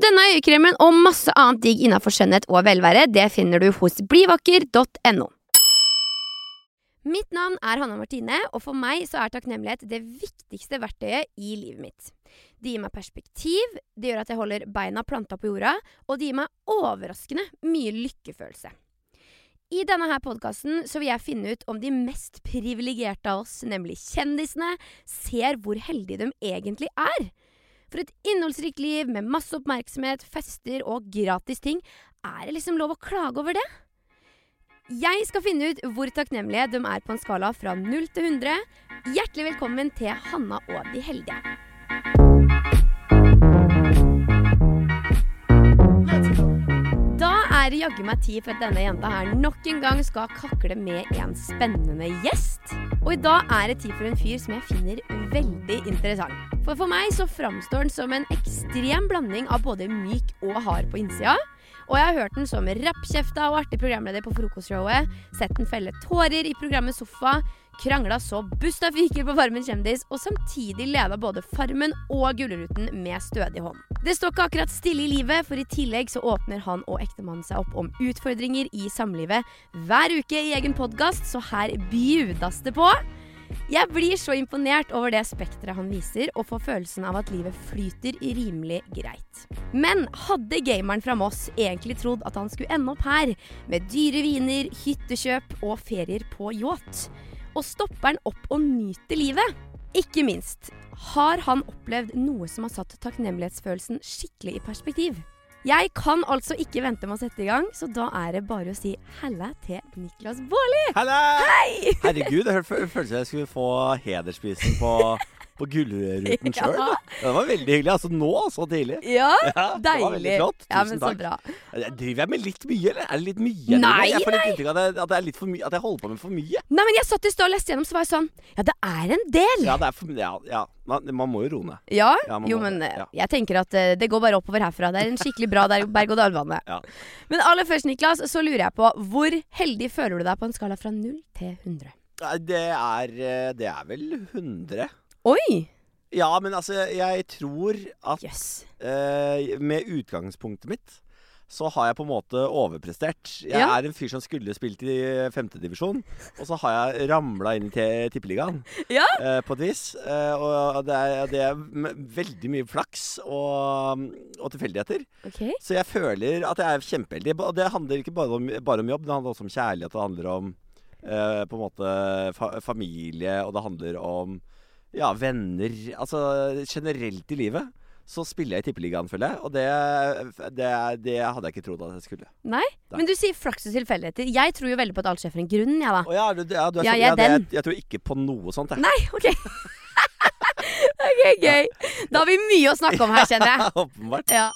Denne øyekremen og masse annet digg innafor skjønnhet og velvære, det finner du hos blivakker.no. Mitt navn er Hanna Martine, og for meg så er takknemlighet det viktigste verktøyet i livet mitt. Det gir meg perspektiv, det gjør at jeg holder beina planta på jorda, og det gir meg overraskende mye lykkefølelse. I denne her podkasten vil jeg finne ut om de mest privilegerte av oss, nemlig kjendisene, ser hvor heldige de egentlig er. For et innholdsrikt liv med masse oppmerksomhet, fester og gratis ting, er det liksom lov å klage over det? Jeg skal finne ut hvor takknemlige de er på en skala fra 0 til 100. Hjertelig velkommen til Hanna og de heldige. Da er det jaggu meg tid for at denne jenta her nok en gang skal kakle med en spennende gjest. Og i dag er det tid for en fyr som jeg finner veldig interessant. For for meg så framstår den som en ekstrem blanding av både myk og hard på innsida. Og jeg har hørt den som rappkjefta og artig programleder på frokostshowet, sett den felle tårer i programmet Sofa, krangla så busta fyker på Farmen kjendis, og samtidig leda både Farmen og Gullruten med stødig hånd. Det står ikke akkurat stille i livet, for i tillegg så åpner han og ektemannen seg opp om utfordringer i samlivet hver uke i egen podkast, så her bjudas det på. Jeg blir så imponert over det spekteret han viser, og får følelsen av at livet flyter rimelig greit. Men hadde gameren fra Moss egentlig trodd at han skulle ende opp her, med dyre viner, hyttekjøp og ferier på yacht? Og stopper han opp og nyter livet? Ikke minst, har han opplevd noe som har satt takknemlighetsfølelsen skikkelig i perspektiv? Jeg kan altså ikke vente med å sette i gang, så da er det bare å si halla til Niklas Baarli. Hei! Herregud, det føltes som jeg skulle få hedersprisen på på Gullruten sjøl. Ja. Det var veldig hyggelig. Altså nå, så tidlig. Ja, Ja, det var veldig deilig. flott. Ja, Tusen men så takk. bra. Jeg Driver jeg med litt mye, eller? Er det litt mye? Nei, Jeg får litt inntrykk av at, jeg, at, mye, at jeg holder på med for mye. Nei, men jeg satt i stad og leste gjennom, så var jeg sånn Ja, det er en del. Ja, det er for, ja, ja. Man, man må jo roe ned. Ja, Ja, jo, men ja. jeg tenker at eh, det går bare oppover herfra. Det er en skikkelig bra berg-og-dal-bane. Ja. Men aller først, Niklas, så lurer jeg på hvor heldig føler du deg på en skala fra 0 til 100? Det er, eh, det er vel 100. Oi! Ja, men altså, jeg tror at yes. eh, med utgangspunktet mitt så har jeg på en måte overprestert. Jeg Ja. er en fyr som skulle spilt i femtedivisjon, og så har jeg ramla inn i tippeligaen Ja. eh, på et vis. Eh, og det er, det er veldig mye flaks og, og tilfeldigheter. Okay. Så jeg føler at jeg er kjempeheldig. Og det handler ikke bare om, bare om jobb, det handler også om kjærlighet. Det handler om eh, på en måte fa familie, og det handler om ja, venner. Altså generelt i livet. Så spiller jeg i Tippeligaen, føler jeg. Og det, det, det hadde jeg ikke trodd at jeg skulle. Nei? Men du sier flaks og tilfeldigheter. Jeg tror jo veldig på at alt skjer for en grunn, jeg, da. Oh, ja, du, ja, du er Ja, jeg er det- den. Jeg, jeg tror ikke på noe sånt, jeg. Nei, OK. ok, gøy. Da har vi mye å snakke om her, kjenner jeg. Åpenbart. Ja.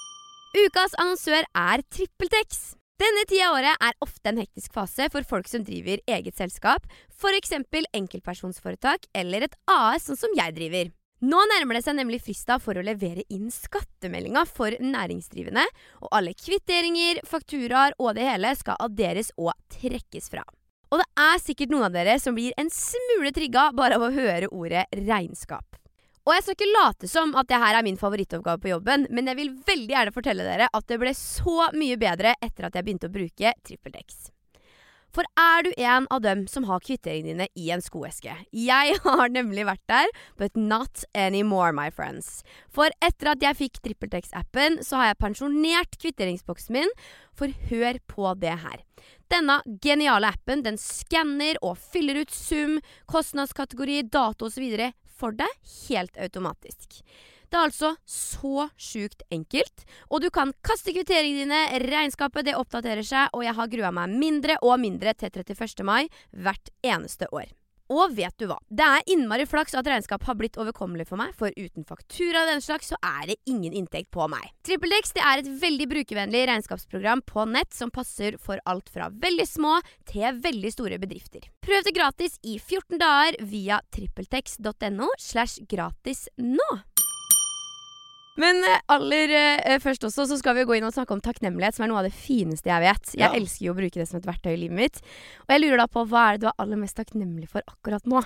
Ukas annonsør er TrippelTex. Denne tida av året er ofte en hektisk fase for folk som driver eget selskap, f.eks. enkeltpersonsforetak eller et AS, sånn som jeg driver. Nå nærmer det seg nemlig frista for å levere inn skattemeldinga for næringsdrivende, og alle kvitteringer, fakturaer og det hele skal adderes og trekkes fra. Og det er sikkert noen av dere som blir en smule trigga bare av å høre ordet regnskap. Og jeg skal ikke late som at det her er min favorittoppgave på jobben, men jeg vil veldig gjerne fortelle dere at det ble så mye bedre etter at jeg begynte å bruke TrippelDex. For er du en av dem som har kvitteringene dine i en skoeske? Jeg har nemlig vært der, but not anymore, my friends. For etter at jeg fikk TrippelTex-appen, så har jeg pensjonert kvitteringsboksen min, for hør på det her. Denne geniale appen den skanner og fyller ut sum, kostnadskategori, dato osv. for deg helt automatisk. Det er altså så sjukt enkelt. Og du kan kaste kvitteringene dine, regnskapet det oppdaterer seg, og jeg har grua meg mindre og mindre til 31. mai hvert eneste år. Og vet du hva? Det er innmari flaks at regnskap har blitt overkommelig for meg, for uten faktura av den slags så er det ingen inntekt på meg. TrippelDex det er et veldig brukervennlig regnskapsprogram på nett som passer for alt fra veldig små til veldig store bedrifter. Prøv det gratis i 14 dager via trippeltex.no slash gratis nå. Men eh, aller eh, først også så skal vi gå inn og snakke om takknemlighet, som er noe av det fineste jeg vet. Jeg Ja. elsker jo å bruke det som et verktøy i livet mitt. Og jeg lurer da på hva er det du er aller mest takknemlig for akkurat nå?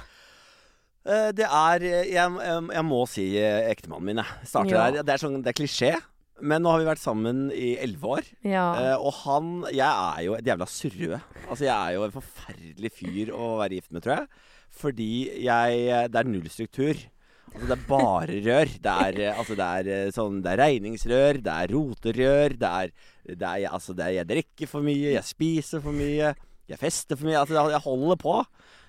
Eh, det er Jeg, jeg, jeg må si eh, ektemannen min, jeg. Starter Ja. der. Det er, sånn, det er klisjé. Men nå har vi vært sammen i elleve år. Ja. Eh, og han Jeg er jo et jævla surrue. Altså, jeg er jo en forferdelig fyr å være gift med, tror jeg. Fordi jeg Det er null struktur. Altså, det er bare rør. Det er, eh, altså, det er eh, sånn Det er regningsrør, det er roterør, det er, det er Altså, det er Jeg drikker for mye, jeg spiser for mye, jeg fester for mye. Altså, jeg holder på.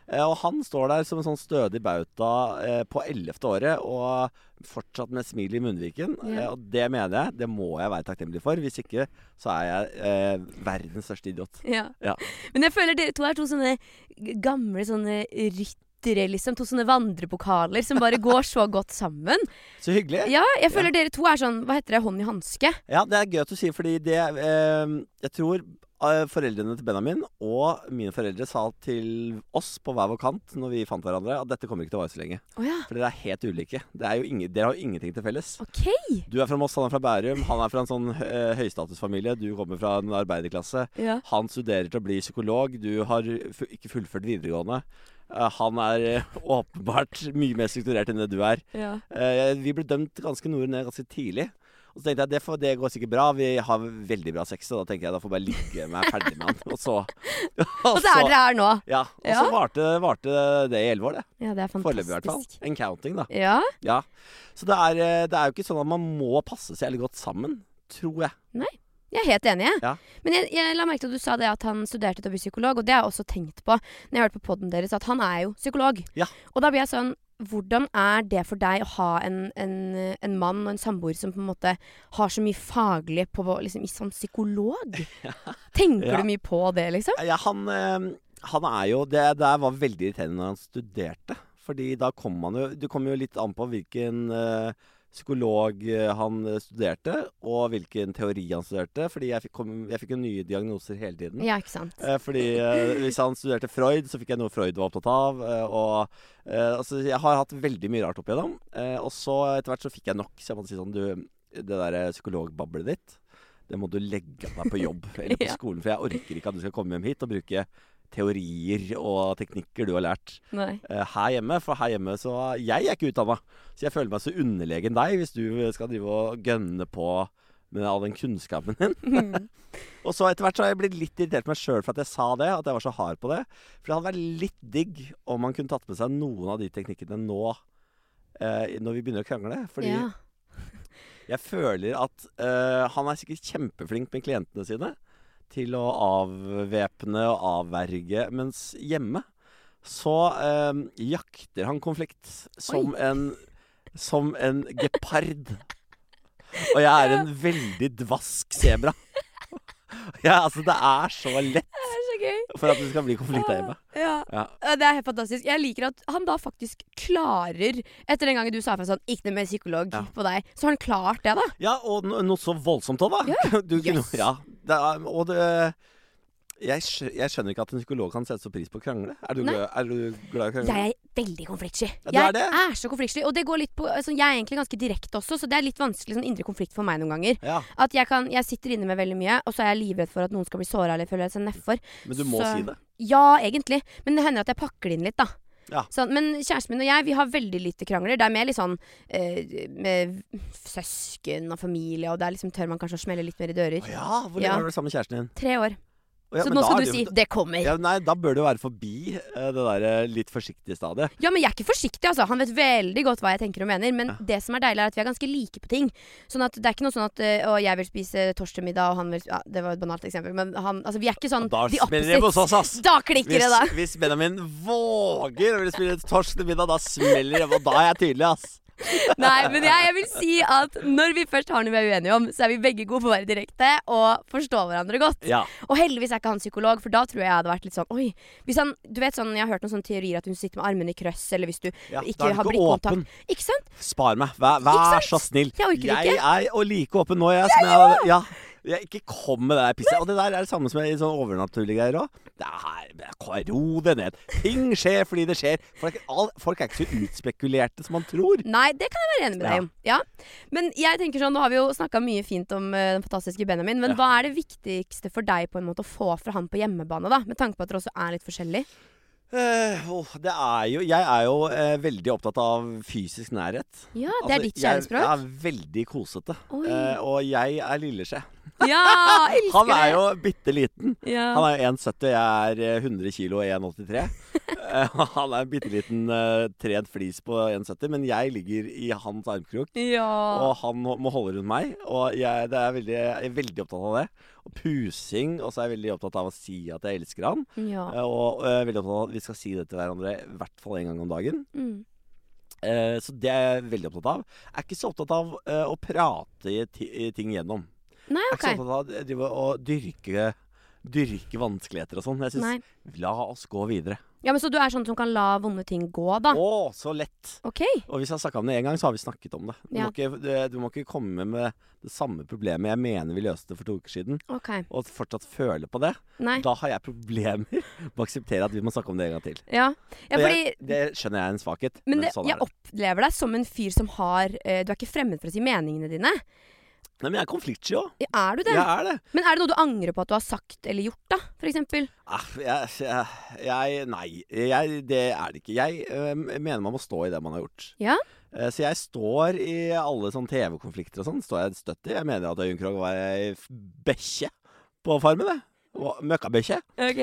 Eh, Og han står der som en sånn stødig bauta eh, på ellevte året og fortsatt med smil i munnviken. Eh, og det mener jeg, det må jeg være takknemlig for. Hvis ikke så er jeg eh, verdens største idiot. Ja. Ja. Men jeg føler dere to er to sånne gamle sånne ryttere, liksom. To sånne vandrepokaler som bare går så godt sammen. Så hyggelig. Ja, jeg føler dere to er sånn, hva heter det, hånd i hanske. Ja, det er gøy at du sier, fordi det eh, Jeg tror eh, foreldrene til Benjamin og mine foreldre sa til oss på hver vår kant når vi fant hverandre, at dette kommer ikke til å vare så lenge. Oh, ja. For dere er helt ulike. Det er jo ingen, dere har jo ingenting til felles. Ok. Du er fra Moss, han er fra Bærum. Han er fra en sånn eh, høystatusfamilie. Du kommer fra en arbeiderklasse. Ja. Han studerer til å bli psykolog. Du har ikke fullført videregående. Eh, han er eh, åpenbart mye mer strukturert enn det du er. ja. Eh, vi ble dømt ganske nord ned ganske tidlig. Og så tenkte jeg det, får, det går sikkert bra. Vi har veldig bra sex, og da tenker jeg da får jeg bare ligge meg ferdig med han. Og så Og så er dere her nå. Ja. Og Ja. så varte, varte det i elleve år, det. Ja, det er Foreløpig, i hvert fall. En counting, da. Ja. Ja. Så det er, det er jo ikke sånn at man må passe seg veldig godt sammen, tror jeg. Jeg er helt enig. jeg. Ja. Men jeg, jeg la merke til at du sa det at han studerte til å bli psykolog, og det har jeg også tenkt på når jeg hørte på poden deres, at han er jo psykolog. Ja. Og da blir jeg sånn hvordan er det for deg å ha en, en, en mann og en samboer som på en måte har så mye faglig på liksom, i som psykolog? Tenker Ja. du mye på det, liksom? Ja, han, eh, han er jo Det der var veldig irriterende når han studerte. Fordi da kom man jo Det kommer jo litt an på hvilken eh, psykolog eh, han eh, studerte, og hvilken teori han studerte. Fordi jeg fikk, kom, jeg fikk jo nye diagnoser hele tiden. Ja, ikke sant? Eh, fordi Hvis han studerte Freud, så fikk jeg noe Freud var opptatt av. og altså, Jeg har hatt veldig mye rart opp igjennom. Og så etter hvert så fikk jeg nok. Så jeg måtte si sånn Du, det der psykologbablet ditt, det må du legge av deg på jobb eller på skolen. For jeg orker ikke at du skal komme hjem hit og bruke teorier og teknikker du har lært Nei. eh, her hjemme. For her hjemme så Jeg er ikke utdanna, så jeg føler meg så underlegen deg hvis du skal drive og gønne på med all den kunnskapen din. Og så etter hvert så har jeg blitt litt irritert meg sjøl for at jeg sa det. At jeg var så hard på det. For det hadde vært litt digg om man kunne tatt med seg noen av de teknikkene nå. Eh, når vi begynner å krangle. Fordi Ja. jeg føler at eh, han er sikkert kjempeflink med klientene sine til å avvæpne og avverge, mens hjemme så eh, jakter han konflikt som en som en gepard. Og jeg er en veldig dvask sebra. Ja, altså, det er så lett Det er så gøy. for at det skal bli konflikt der hjemme. Ja. Ja. Ja, Det er helt fantastisk. Jeg liker at han da faktisk klarer Etter den gangen du sa fra sånn Ikke noe mer psykolog Ja. på deg, så har han klart det, da. Ja, og no noe så voldsomt òg, da. Du, Yes. ja, er, og det jeg, skjø jeg skjønner ikke at en psykolog kan sette så pris på å krangle. Er du, glad, er du glad i å krangle? Jeg er veldig konfliktsky. Ja, jeg er er så konfliktsky. Og det går litt på altså, Jeg er egentlig ganske direkte også, så det er litt vanskelig sånn indre konflikt for meg noen ganger. Ja, At jeg, kan, jeg sitter inne med veldig mye, og så er jeg livredd for at noen skal bli såra eller føle seg nedfor. men du må Så- si det. Ja, egentlig. Men det hender at jeg pakker det inn litt, da. Ja. Sånn, men kjæresten min og jeg vi har veldig lite krangler. Det er mer litt sånn eh, med søsken og familie, og der liksom tør man kanskje å smelle litt mer i dører. Å ja, hvor lenge Ja. har du sammen med kjæresten din? Tre år. Ja, så nå skal du si jo- 'det kommer'. ja, Nei, da bør du være forbi eh, det der eh, litt forsiktige stadiet. Ja, men jeg er ikke forsiktig, altså. Han vet veldig godt hva jeg tenker og mener. Men Ja. det som er deilig, er at vi er ganske like på ting. Sånn at det er ikke noe sånn at eh, Å, jeg vil spise torsdagsmiddag, og han vil Ja, det var et banalt eksempel, men han Altså, vi er ikke sånn Da de opposite. Da klikker det, da. Hvis, hvis Benjamin våger å ville spille torsk da smeller det, og da er jeg tydelig, ass. Nei, men jeg, jeg vil si at når vi først har noe vi er uenige om, så er vi begge gode på å være direkte og forstå hverandre godt. Ja. Og heldigvis er ikke han psykolog, for da tror jeg jeg hadde vært litt sånn Oi. Hvis han, du vet sånn, Jeg har hørt noen sånne teorier at hun sitter med armene i krøss, eller hvis du ja. ikke er har blikkontakt. åpen. Ikke sant? Spar meg. Vær, vær så snill. Jeg orker jeg ikke. er og like åpen nå, jeg. Som jeg ja. Jeg, ikke kom med det der pisset. Og det der er det samme som i sånn overnaturlige greier òg. Ro det ned. Ting skjer fordi det skjer. Folk, all, folk er ikke så utspekulerte som man tror. Nei, det kan jeg være enig med deg om. Ja. Men jeg tenker sånn, nå har vi jo snakka mye fint om uh, den fantastiske Benjamin, men Ja. hva er det viktigste for deg på en måte å få fra han på hjemmebane, da? Med tanke på at dere også er litt forskjellige. Uh, oh, det er jo Jeg er jo uh, veldig opptatt av fysisk nærhet. Ja, det er Altså, ditt kjærlighetsspråk? Jeg, er veldig kosete. Eh, og jeg er lilleskje. Ja, elsker Han er jo bitte liten. ja. Han er 1,70, jeg er eh, 100 kilo og 1,83. Eh, han er en bitte liten uh, tredd flis på 1,70, men jeg ligger i hans armkrok. ja. Og han må holde rundt meg, og jeg, det er veldig, jeg er veldig opptatt av det. Og pusing, og så er jeg veldig opptatt av å si at jeg elsker han. ja. Og, Og eh, veldig opptatt av at vi skal si det til hverandre i hvert fall en gang om dagen. Mm. Eh, så det er jeg veldig opptatt av. Jeg er ikke så opptatt av eh, å prate i i ting gjennom. Nei, Jeg er ikke så opptatt av å drive og dyrke, dyrke vanskeligheter og sånn. Jeg Nei. syns La oss gå videre. Ja, men Så du er sånn som kan la vonde ting gå, da? Å, så lett! OK. Og hvis jeg har snakka om det én gang, så har vi snakket om det. Du, Ja. må ikke, du, du må ikke komme med det samme problemet jeg mener vi løste for to uker siden, ok og fortsatt føle på det. Nei. Da har jeg problemer med å akseptere at vi må snakke om det en gang til. Ja. ja Og fordi jeg, det skjønner jeg er en svakhet, Men men, det, sånn jeg er det. opplever deg som en fyr som har eh, Du er ikke fremmed for å si meningene dine. Nei, men jeg er konfliktsky òg. Ja, Er du det? Jeg er det. Men er det noe du angrer på at du har sagt eller gjort, da? For eksempel? Ah, jeg, jeg, jeg Nei, jeg, det er det ikke. Jeg øh, mener man må stå i det man har gjort. Ja? Eh, Så jeg står i alle sånne TV-konflikter og sånn. Står jeg støtt i. Jeg mener at Øyunn Krogh var ei bekkje på Farmen. det. Møkkabikkje. Ok.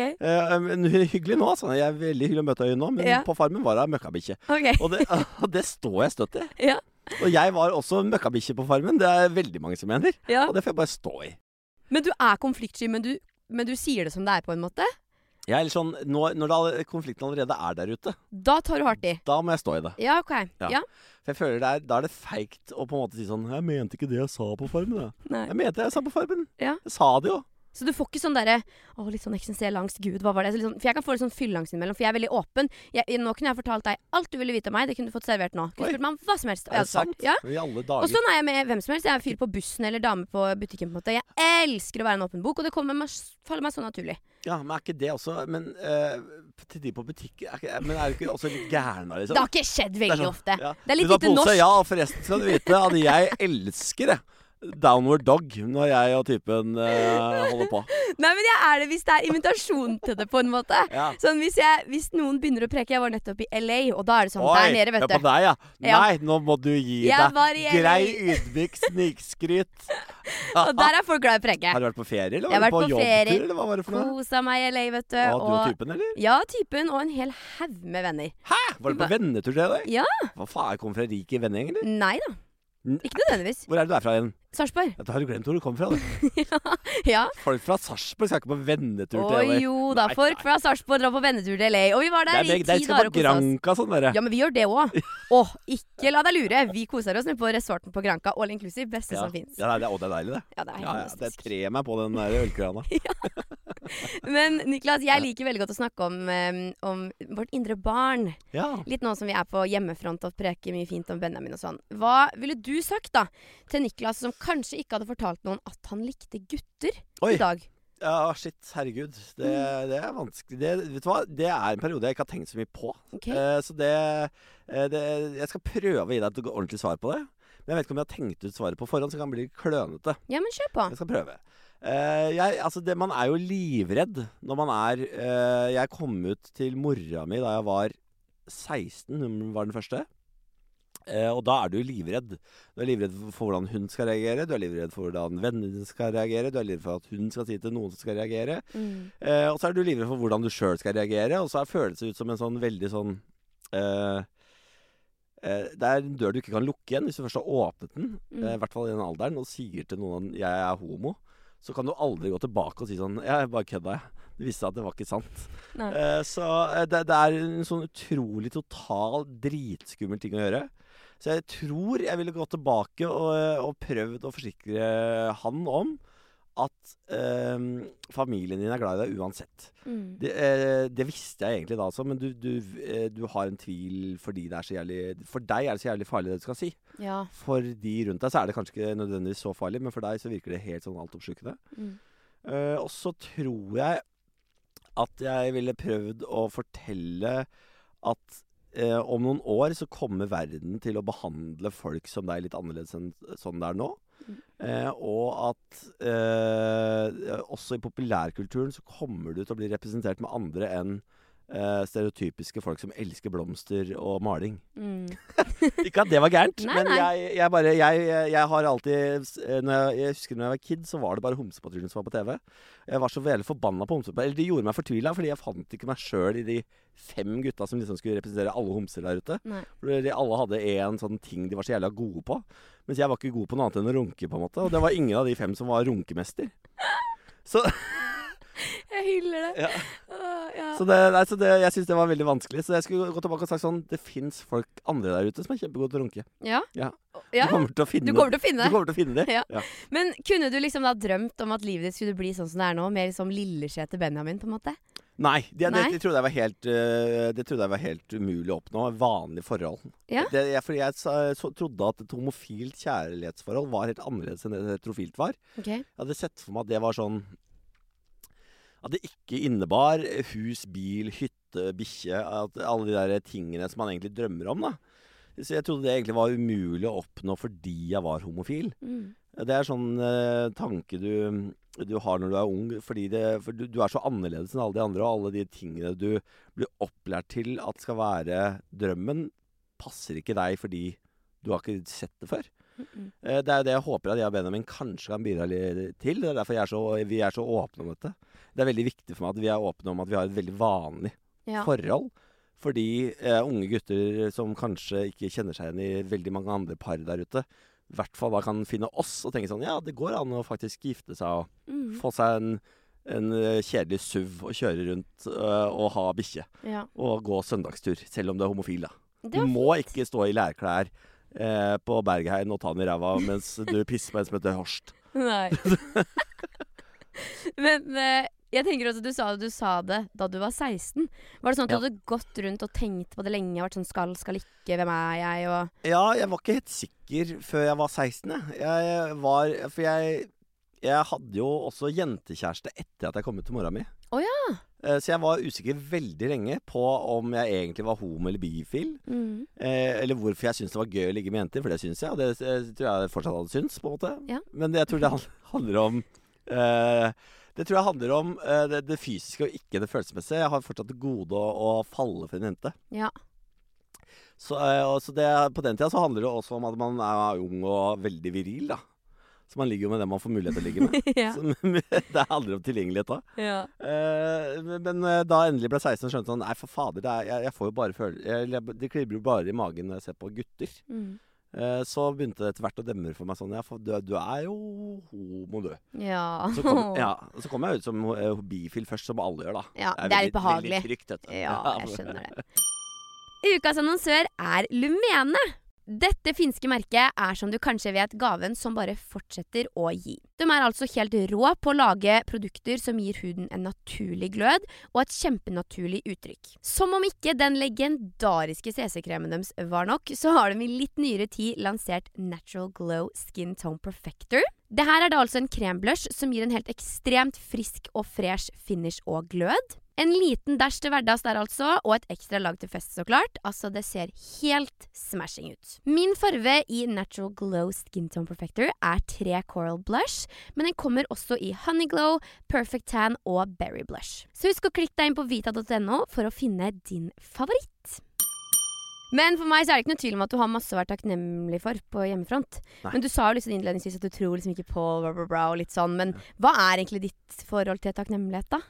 Men er hyggelig nå, altså. Jeg er veldig hyggelig å møte henne nå, men Ja. på Farmen var hun møkkabikkje. Ok. Og det, og det står jeg støtt i. Ja. Og jeg var også møkkabikkje på Farmen. Det er veldig mange som mener. ja. Og det får jeg bare stå i. Men du er konfliktsky, men du, men du sier det som det er, på en måte? Jeg er litt sånn, når, når det, konflikten allerede er der ute, Da tar du hardt i? da må jeg stå i det. Ja, OK. Ja. Ja. For jeg føler er, Da er det feigt å på en måte si sånn 'Jeg mente ikke det jeg sa på Farmen'. Jeg, Nei. jeg mente det jeg sa på Farmen. Ja. Jeg sa det jo. Så du får ikke sånn derre Å, litt sånn eksistensiell angst. Gud, hva var det? Sånn, for jeg kan få litt sånn fylleangst innimellom, for jeg er veldig åpen. Jeg, nå kunne jeg fortalt deg alt du ville vite om meg. Det kunne du fått servert nå. Kunne spurt meg om hva som helst. og Er det sant? Ja. I alle Og dager. sånn er jeg med hvem som helst. Jeg er fyr på bussen eller dame på butikken. på en måte Jeg elsker å være en åpen bok, og det kommer meg, faller meg så naturlig. Ja, Men er ikke det også Men eh, til de på butikken er ikke, Men er du ikke også litt gæren da, liksom? Det har ikke skjedd Det veldig sånn, ofte. ja. Det er litt Vil du tar lite pose? norsk. Ja, forresten skal du vite at jeg elsker det. Downward dog når jeg og typen uh, holder på. Nei, men jeg er det hvis det er invitasjon til det, på en måte. Ja. Sånn hvis, jeg, hvis noen begynner å preke Jeg var nettopp i LA, og da er det sånn der nede, vet du. deg, ja. Ja. Nei, nå må du gi Jeg deg. Grei, ydmyk snikskryt. Og der er folk glad i å preke. Har du vært på ferie, eller Jeg har var du på, vært på ferie. Eller hva var det for noe? Kosa meg i LA, vet du. Ja, du og og typen, eller? ja, typen og en hel haug med venner. Hæ? Var du på vennetur til deg? Ja. Hva faen, jeg kom fra rik vennegjeng, eller? Nei da. Ikke nødvendigvis. Hvor er det du er fra igjen? Sarpsborg. Dette har du glemt hvor du kommer fra. Du. Ja. Folk fra Sarpsborg skal ikke på vennetur til LA. Å jo da, Nei, folk fra Sarpsborg drar på vennetur til LA. Og vi var der er i ti dager og kosa oss. Granca sånn dere. Ja, men vi gjør det òg. Å, ikke la deg lure. Vi koser oss nå på resorten på Granca. All inclusive. Beste Ja. som fins. Ja, det er, det er deilig, det. Ja, det er Ja, ja, det trer meg på den der ølkrana. Men Niklas, jeg liker veldig godt å snakke om, om vårt indre barn. Ja. Litt nå som vi er på hjemmefront og preker mye fint om Benjamin og sånn. Hva ville du sagt da til Niklas som kanskje ikke hadde fortalt noen at han likte gutter Oi. i dag? ja, shit. Herregud. Det, Mm. det er vanskelig. Det, vet du hva? det er en periode jeg ikke har tenkt så mye på. Okay. Eh, så det, eh, det Jeg skal prøve å gi deg et ordentlig svar på det. Men jeg vet ikke om jeg har tenkt ut svaret på forhånd, så kan det bli klønete. Ja, men kjør på. Jeg skal prøve. Eh, jeg, altså det, man er jo livredd når man er eh, Jeg kom ut til mora mi da jeg var 16, hun var den første. Eh, og da er du livredd. Du er livredd for- hvordan hun skal reagere, du er livredd for hvordan vennene dine skal reagere, du er livredd for at hun skal si til noen som skal reagere. Mm. Eh, og så er du livredd for hvordan du sjøl skal reagere, og så føles det ut som en sånn veldig sånn eh, eh, Det er en dør du ikke kan lukke igjen hvis du først har åpnet den, Mm. i hvert fall i den alderen, og sier til noen at 'jeg er homo', så kan du aldri gå tilbake og si sånn 'jeg bare kødda', jeg. Det viste seg at det var ikke sant. Så det, det er en sånn utrolig total dritskummel ting å gjøre. Så jeg tror jeg ville gått tilbake og, og prøvd å forsikre han om at eh, familien din er glad i deg uansett. Mm. Det, eh, det visste jeg egentlig da også, men du, du, eh, du har en tvil fordi det er så jævlig For deg er det så jævlig farlig det du skal si. Ja. For de rundt deg så er det kanskje ikke nødvendigvis så farlig, men for deg så virker det helt sånn altoppslukende. Mm. Eh, og så tror jeg at jeg ville prøvd å fortelle at eh, om noen år så kommer verden til å behandle folk som deg litt annerledes enn sånn det er nå. Eh, og at eh, også i populærkulturen så kommer du til å bli representert med andre enn eh, stereotypiske folk som elsker blomster og maling. Mm. Ikke at det var gærent, Nei, men nei. jeg, jeg bare jeg, jeg, har alltid eh, når jeg, jeg husker når jeg var kid, så var det bare Homsepatruljen som var på TV. Jeg var så veldig forbanna på Homsepatruljen. Eller det gjorde meg fortvila, fordi jeg fant ikke meg sjøl i de fem gutta som liksom skulle representere alle homser der ute. De alle hadde én sånn ting de var så jævla gode på. Mens jeg var ikke god på noe annet enn å runke, på en måte. Og det var ingen av de fem som var runkemester. Så, Jeg hyller det. ja. Uh, ja. så, det, nei, så det, jeg syns det var veldig vanskelig. Så jeg skulle gå tilbake og sagt sånn Det fins folk andre der ute som er kjempegode til å runke. ja. Ja. Ja. Du kommer til å finne Du kommer til å finne Du det. kommer til å finne det. Men kunne du liksom da drømt om at livet ditt skulle bli sånn som det er nå? Mer som Lilleskjete Benjamin, på en måte? Nei, det, det, Nei? det, trodde jeg var helt, øh, det trodde jeg var helt umulig å oppnå. Vanlige forhold. Ja. Det, jeg, fordi jeg så, så, trodde at et homofilt kjærlighetsforhold var helt annerledes enn det et heterofilt var. Okay. Jeg hadde sett for meg at det var sånn At det ikke innebar hus, bil, hytte, bikkje. Alle de der tingene som man egentlig drømmer om. da Så jeg trodde det egentlig var umulig å oppnå fordi jeg var homofil. Mm. Det er sånn eh, tanke du, du har når du er ung. Fordi det, for du, du er så annerledes enn alle de andre, og alle de tingene du blir opplært til at skal være drømmen, passer ikke deg fordi du har ikke sett det før. Mm. Eh, det er jo det jeg håper at jeg og Benjamin kanskje kan bidra litt til. Det er derfor er så, vi er så åpne om dette. Det er veldig viktig for meg at vi er åpne om at vi har et veldig vanlig Ja. forhold. Fordi eh, unge gutter som kanskje ikke kjenner seg igjen i veldig mange andre par der ute, i hvert fall da kan finne oss og tenke sånn Ja, det går an å faktisk gifte seg og Mm. få seg en, en eh, kjedelig SUV og kjøre rundt øh, og ha bikkje. Ja. Og gå søndagstur, selv om du er homofil, da. Du må må ikke stå i lærklær eh, på Bergheim og ta den i ræva mens du pisser på en som heter Horst. Nei. Men eh, jeg tenker også du sa, du sa det da du var 16. Var det sånn at Ja. du hadde gått rundt og tenkt på det lenge? Vært sånn skal, skal ikke, hvem er jeg? Og Ja, jeg var ikke helt sikker før jeg var 16, jeg. Jeg var For jeg, jeg hadde jo også jentekjæreste etter at jeg kom ut til mora mi. Oh, ja. Eh, Så jeg var usikker veldig lenge på om jeg egentlig var homo eller bifil. Mm. Eh, eller hvorfor jeg syntes det var gøy å ligge med jenter, for det syns jeg. Og det tror jeg fortsatt hadde syntes, på en måte. Ja. Men jeg tror det handler om eh, Det tror jeg handler om eh, det, det fysiske og ikke det følelsesmessige. Jeg har fortsatt til gode å, å falle for en jente. Ja. Så, eh, det, på den tida så handler det også om at man er ung og veldig viril, da. Så man ligger jo med det man får mulighet til å ligge med. ja. Så, det handler om tilgjengelighet da. ja. Eh, men eh, da endelig ble 16 og skjønte sånn Nei, for fader, det, er, jeg, jeg får jo bare føle jeg, Det klibrer jo bare i magen når jeg ser på gutter. Mm. Eh, så begynte det etter hvert å demre for meg sånn Ja, for du, du er jo homo, du. ja. Så kom, ja, så kom jeg ut som uh, bifil først, som alle gjør, da. Ja, det er litt veldig- behagelig. Veldig trygt, dette. Ja, jeg skjønner det. Ukas annonsør er Lumene. Dette finske merket er som du kanskje vet gaven som bare fortsetter å gi. De er altså helt rå på å lage produkter som gir huden en naturlig glød og et kjempenaturlig uttrykk. Som om ikke den legendariske CC-kremen deres var nok, så har de i litt nyere tid lansert Natural Glow Skin Tone Perfector. Det her er da altså en kremblush som gir en helt ekstremt frisk og fresh finish og glød. En liten dæsj til hverdags der altså, og et ekstra lag til fest, så klart. Altså, det ser helt smashing ut. Min farve i Natural Glow Skin Tone Perfector er tre Coral Blush, men den kommer også i Honey Glow, Perfect Tan og Berry Blush. Så husk å klikke deg inn på vita.no for å finne din favoritt. Men for meg så er det ikke noe tvil om at du har masse å være takknemlig for på hjemmefront. Nei. Men du sa jo liksom innledningsvis at du tror liksom ikke på blah, blah, blah, og litt sånn. Men hva er egentlig ditt forhold til takknemlighet, da?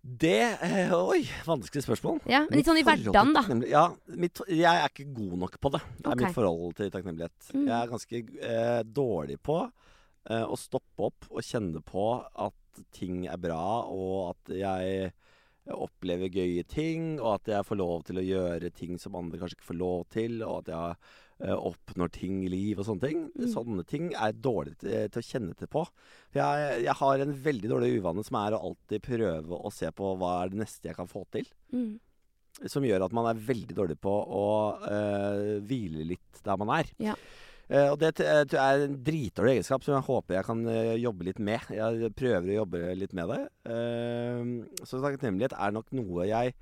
Det eh, Oi, vanskelig spørsmål. Ja, men litt sånn i hverdagen, da. Ja, mitt, jeg er ikke god nok på det. Det er Ok. mitt forhold til takknemlighet. Mm. Jeg er ganske eh, dårlig på eh, å stoppe opp og kjenne på at ting er bra, og at jeg opplever gøye ting, og at jeg får lov til å gjøre ting som andre kanskje ikke får lov til, og at jeg oppnår ting i liv og sånne ting. Mm. Sånne ting er dårlig til, til å kjenne til på. Jeg, jeg har en veldig dårlig uvane som er å alltid prøve å se på hva er det neste jeg kan få til. Mm. Som gjør at man er veldig dårlig på å øh, hvile litt der man er. Ja. Uh, og det eh, er en dritdårlig egenskap som jeg håper jeg kan uh, jobbe litt med. Jeg prøver å jobbe litt med det. Uh, så takknemlighet er nok noe jeg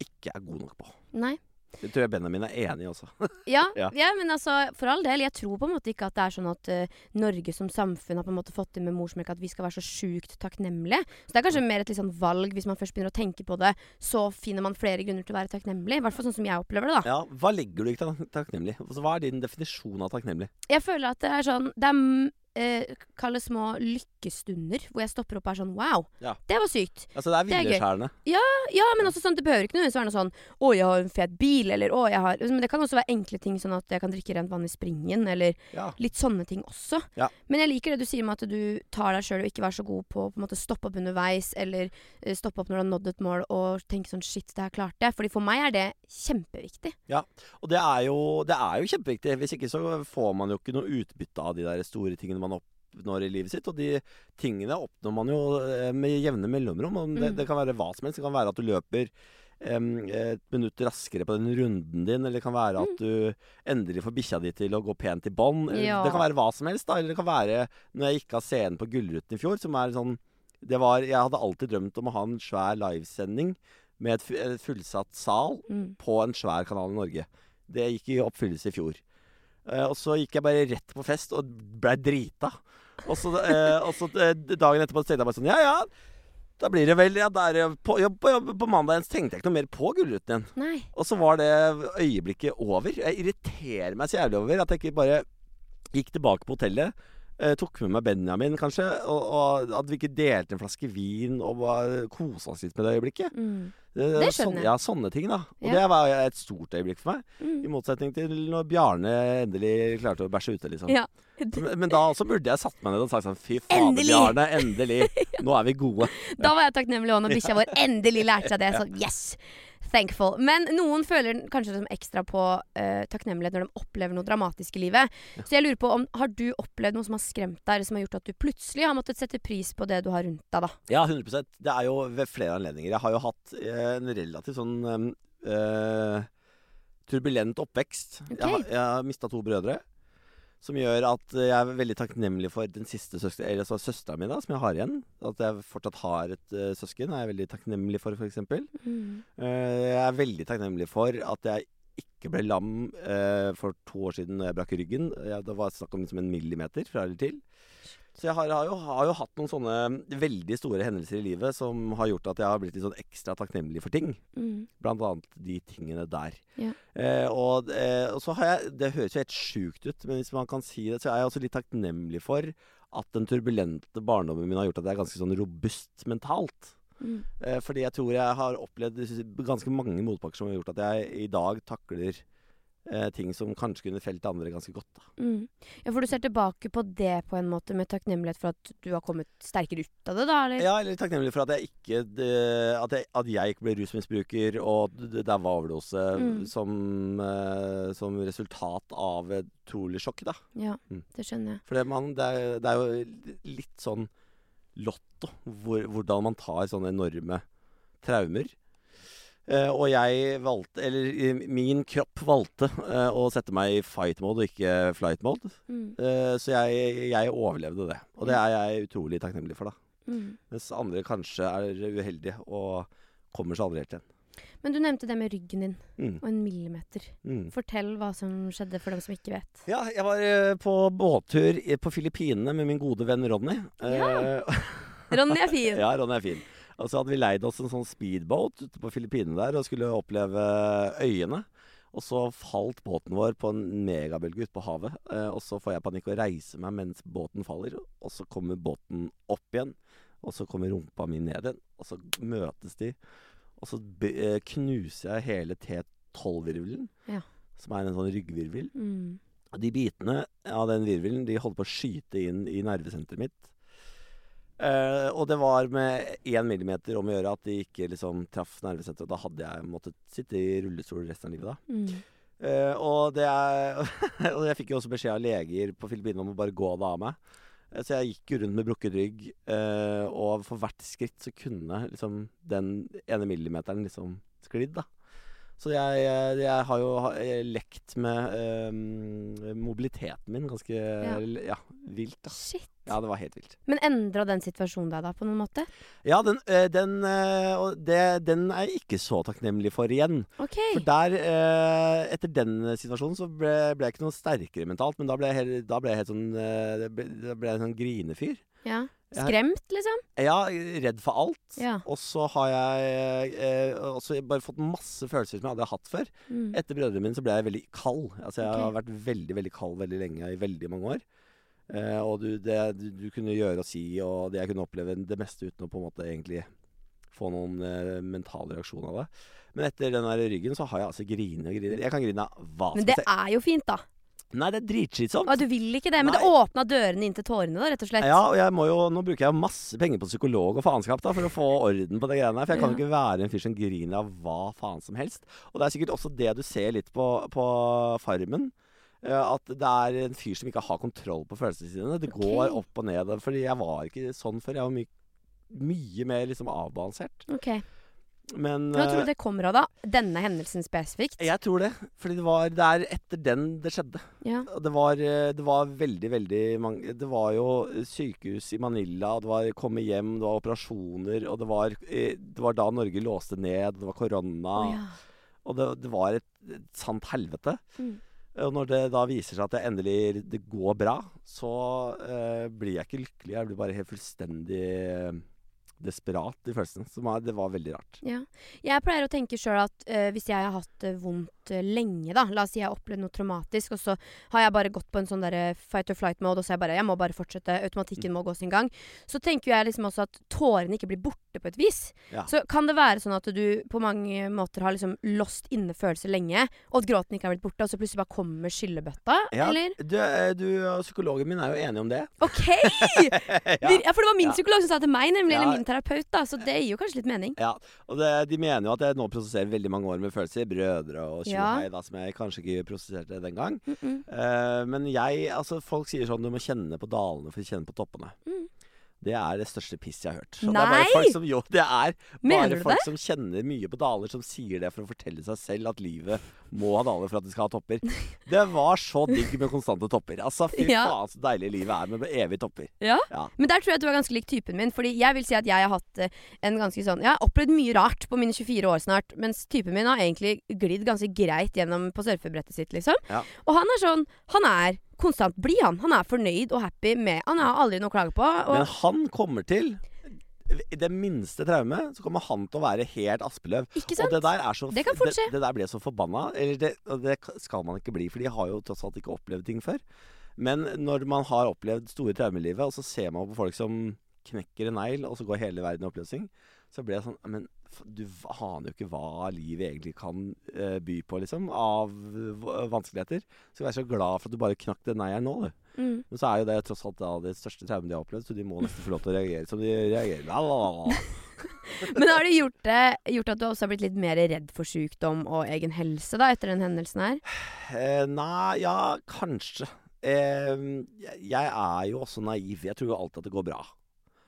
ikke er god nok på. Nei. Det tror jeg Benjamin er enig i også. Ja, ja. Ja. men altså, for all del. Jeg tror på en måte ikke at det er sånn at uh, Norge som samfunn har på en måte fått det med morsmelk at vi skal være så sjukt takknemlige. Så det er kanskje mer et litt sånn valg hvis man først begynner å tenke på det. Så finner man flere grunner til å være takknemlig. I hvert fall sånn som jeg opplever det, da. Ja, Hva legger du i tak takknemlig? Altså, hva er din definisjon av takknemlig? Jeg føler at det er sånn Det er eh, kalle små lykkestunder hvor jeg stopper opp og er sånn Wow, Ja. det var sykt. Altså, det er hvileskjærende. Ja, men også sånn, det behøver ikke nødvendigvis være noe sånn Å, jeg har en fet bil, eller å, jeg har Men det kan også være enkle ting, sånn at jeg kan drikke rent vann i springen, eller Ja. litt sånne ting også. Ja. Men jeg liker det du sier med at du tar deg sjøl og ikke være så god på å stoppe opp underveis, eller eh, stoppe opp når du har nådd et mål og tenke sånn Shit, det her klarte jeg. Fordi for meg er det kjempeviktig. Ja, Og det er, jo, det er jo kjempeviktig. Hvis ikke så får man jo ikke noe utbytte av de der store tingene man oppnår i livet sitt. Og de tingene oppnår man jo eh, med jevne mellomrom. Og det, Mm. det kan være hva som helst. Det kan være at du løper et minutt raskere på den runden din. Eller det kan være at du endelig får bikkja di til å gå pent i bånd. Ja. Det kan være hva som helst. da Eller det kan være når jeg gikk av scenen på Gullruten i fjor, som er sånn det var, Jeg hadde alltid drømt om å ha en svær livesending med et fullsatt sal Mm. på en svær kanal i Norge. Det gikk i oppfyllelse i fjor. Eh, og så gikk jeg bare rett på fest og blei drita. Og så, eh, og så eh, dagen etterpå tenkte jeg bare sånn Ja ja, da blir det vel ja, da er på, ja, på, på mandag tenkte jeg ikke noe mer på Gullruten igjen. Nei. Og så var det øyeblikket over. Jeg irriterer meg så jævlig over at jeg ikke bare gikk tilbake på hotellet. Eh, tok med meg Benjamin, kanskje. Og, og at vi ikke delte en flaske vin og bare kosa oss litt med det øyeblikket. Mm. Det, Det skjønner sånne, jeg. Ja, sånne ting, da. Og Ja. det var et stort øyeblikk for meg. Mm. I motsetning til når Bjarne endelig klarte å bæsje ute, liksom. Ja. Men, men da også burde jeg satt meg ned og sagt sånn Fy fader, Endelig! Bjarne. Endelig! Nå er vi gode. Da var jeg takknemlig òg, når bikkja vår endelig lærte seg det. Så yes! Thankful. Men noen føler kanskje som ekstra på uh, takknemlighet når de opplever noe dramatisk i livet. Så jeg lurer på om Har du opplevd noe som har skremt deg, eller som har gjort at du plutselig har måttet sette pris på det du har rundt deg, da? Ja, 100% Det er jo ved flere anledninger. Jeg har jo hatt eh, en relativt sånn eh, turbulent oppvekst. Okay. Jeg har, jeg har mista to brødre. Som gjør at jeg er veldig takknemlig for den siste søster, eller altså søstera mi, da, som jeg har igjen. At jeg fortsatt har et uh, søsken, er jeg veldig takknemlig for, f.eks. Mm. Uh, jeg er veldig takknemlig for at jeg ikke ble lam uh, for to år siden når jeg brakk ryggen. Jeg, det var snakk om liksom en millimeter fra eller til. Så jeg har, har, jo, har jo hatt noen sånne veldig store hendelser i livet som har gjort at jeg har blitt litt sånn ekstra takknemlig for ting. Mm. Blant annet de tingene der. Ja. Eh, og, eh, og så har jeg Det høres jo helt sjukt ut, men hvis man kan si det, så er jeg også litt takknemlig for at den turbulente barndommen min har gjort at jeg er ganske sånn robust mentalt. Mm. Eh, fordi jeg tror jeg har opplevd ganske mange motbakker som har gjort at jeg i dag takler eh, ting som kanskje kunne felt andre ganske godt. Mm. Ja, for du ser tilbake på det på en måte med takknemlighet for at du har kommet sterkere ut av det, da? Eller? Ja, eller takknemlig for at jeg ikke at, jeg, at jeg ikke ble rusmisbruker, og det der var overdose Mm. som, eh, som resultat av et utrolig sjokk, da. Ja, Mm. det skjønner jeg. For det, man, det, er, det er jo litt sånn lotto, hvor, hvordan man tar sånne enorme traumer. Eh, og jeg valgte, eller min kropp valgte eh, å sette meg i fight mode og ikke flight mode. Mm. Eh, så jeg, jeg overlevde det. Og det er jeg utrolig takknemlig for, da. Mm. Mens andre kanskje er uheldige og kommer seg aldri helt igjen. Men du nevnte det med ryggen din Mm. og en millimeter. Mm. Fortell hva som skjedde for dem som ikke vet. Ja, jeg var uh, på båttur på Filippinene med min gode venn Ronny. Ja. Ronny er fin. Ja, Ronny er fin. Og så hadde vi leid oss en sånn speedboat ute på Filippinene der og skulle oppleve øyene. Og så falt båten vår på en megabølge ute på havet. Eh, og så får jeg panikk og reiser meg mens båten faller. Og så kommer båten opp igjen. Og så kommer rumpa mi ned igjen. Og så møtes de. Og så eh, knuser jeg hele T12-virvelen, Ja. som er en sånn ryggvirvel. Mm. Og de bitene av den virvelen de holder på å skyte inn i nervesenteret mitt. Eh, og det var med én millimeter om å gjøre at de ikke liksom traff nervesenteret. Da hadde jeg måttet sitte i rullestol resten av livet. da. Mm. Uh, og, det er, og jeg fikk jo også beskjed av leger på Filippinene om å bare gå det av meg. Eh, Så jeg gikk jo rundt med brukket rygg, og for hvert skritt så kunne liksom den ene millimeteren liksom sklidd, da. Så jeg, eh, jeg har jo eh, lekt med um, mobiliteten min ganske ja. vilt, da. Shit. Ja, det var helt vilt. Men endra den situasjonen deg da, på noen måte? Ja, den, den, det, den er jeg ikke så takknemlig for igjen. Ok. For der, etter den situasjonen, så ble, ble jeg ikke noe sterkere mentalt. Men da ble jeg, helt- da ble jeg helt sånn ble, Da ble jeg en sånn grinefyr. Ja. Skremt, liksom? Ja, redd for alt. Ja. Og så har jeg eh, også bare fått masse følelser som jeg hadde hatt før. Mm. Etter brødrene mine så ble jeg veldig kald. Altså Jeg okay. har vært veldig veldig kald veldig lenge, i veldig mange år. Eh, og du, det du, du kunne gjøre og si, og det jeg kunne oppleve det meste uten å på en måte egentlig få noen eh, mental reaksjon av det. Men etter den der ryggen så har jeg altså grine og griner Jeg kan grine av hva Men det er jo fint, da. Nei, det er dritslitsomt. Du vil ikke det, men det Nei. åpna dørene inn til tårene, da, rett og slett. Ja, og jeg må jo, nå bruker jeg masse penger på psykolog og faenskap da, for å få orden på det greiene her. For jeg kan jo ikke være en fyr som griner av hva faen som helst. Og det er sikkert også det du ser litt på, på Farmen. eh, At det er en fyr som ikke har kontroll på følelsene sine. Det går opp og ned. Fordi jeg var ikke sånn før. Jeg var mye, mye mer liksom avbalansert. Ok. Men Hva tror eh, du det kommer av, da? Denne hendelsen spesifikt? jeg tror det. Fordi det var Det er etter den det skjedde. Ja. Det var, eh, det var veldig, veldig mange Det var jo sykehus i Manila, det var komme hjem, det var operasjoner, og det var, eh, det var da Norge låste ned, det var korona. Oh, ja. Og det, det var et, et sant helvete. Mm. Og når det da viser seg at det endelig det går bra, så eh, blir jeg ikke lykkelig. Jeg blir bare helt fullstendig eh, desperat i følelsen. Så det var veldig rart. Ja. Jeg pleier å tenke sjøl at uh, hvis jeg har hatt det vondt eh, lenge, da La oss si jeg har opplevd noe traumatisk, og så har jeg bare gått på en sånn der fight or flight-mode, og så er jeg bare Jeg må bare fortsette. Automatikken må gå sin gang. Så tenker jeg liksom også at tårene ikke blir borte på et vis. Ja. Så kan det være sånn at du på mange måter har liksom lost inne følelser lenge, og at gråten ikke har blitt borte, og så plutselig bare kommer skyllebøtta? Ja, Eller? du, eh, du psykologen min er jo enig om det. OK! Ja, for det var min psykolog som sa til meg, nemlig. Eller min terapeut, da. Så det gir jo kanskje litt mening. Ja, og det, de mener jo at jeg nå prosesserer veldig mange år med følelser. Brødre og Ja. tjohei, da, som jeg kanskje ikke prosesserte den gang. Mm -mm. Uh, men jeg, altså folk sier sånn du må kjenne på dalene for å kjenne på toppene. Mm. Det er det største piss jeg har hørt. Så det Nei! er bare folk som, jo, det er bare folk som kjenner mye på daler, som sier det for å fortelle seg selv at livet må ha daler for at det skal ha topper. Det var så digg med konstante topper. Altså, fy Ja. faen så deilig livet er med evige topper. Ja. Ja. Men der tror jeg at du er ganske lik typen min. Fordi jeg vil si at jeg har hatt eh, en ganske sånn Jeg har opplevd mye rart på mine 24 år snart. Mens typen min har egentlig glidd ganske greit gjennom på surfebrettet sitt, liksom. Ja. Og han er sånn Han er konstant blid, han. Han er fornøyd og happy med Han har aldri noe å klage på. Men han kommer til i det minste traume så kommer han til å være helt Aspeløv. ikke Og sant? det der er så Det. Det, det der ble så forbanna. Eller det, det skal man ikke bli, for de har jo tross alt ikke opplevd ting før. Men når man har opplevd store traumer i livet, og så ser man på folk som knekker en negl, og så går hele verden i oppløsning, så blir jeg sånn Men du aner jo ikke hva livet egentlig kan uh, by på, liksom, av vanskeligheter. Så vær så glad for at du bare knakk den neglen nå, du. mm. Men så er jo det tross alt da det største traumet de har opplevd, så de må nesten få lov til å reagere som de reagerer. La, la, la. Men har det gjort, det gjort at du også har blitt litt mer redd for sykdom og egen helse da, etter den hendelsen her? Eh, nei, ja, kanskje. Eh, jeg er jo også naiv. Jeg tror jo alltid at det går bra.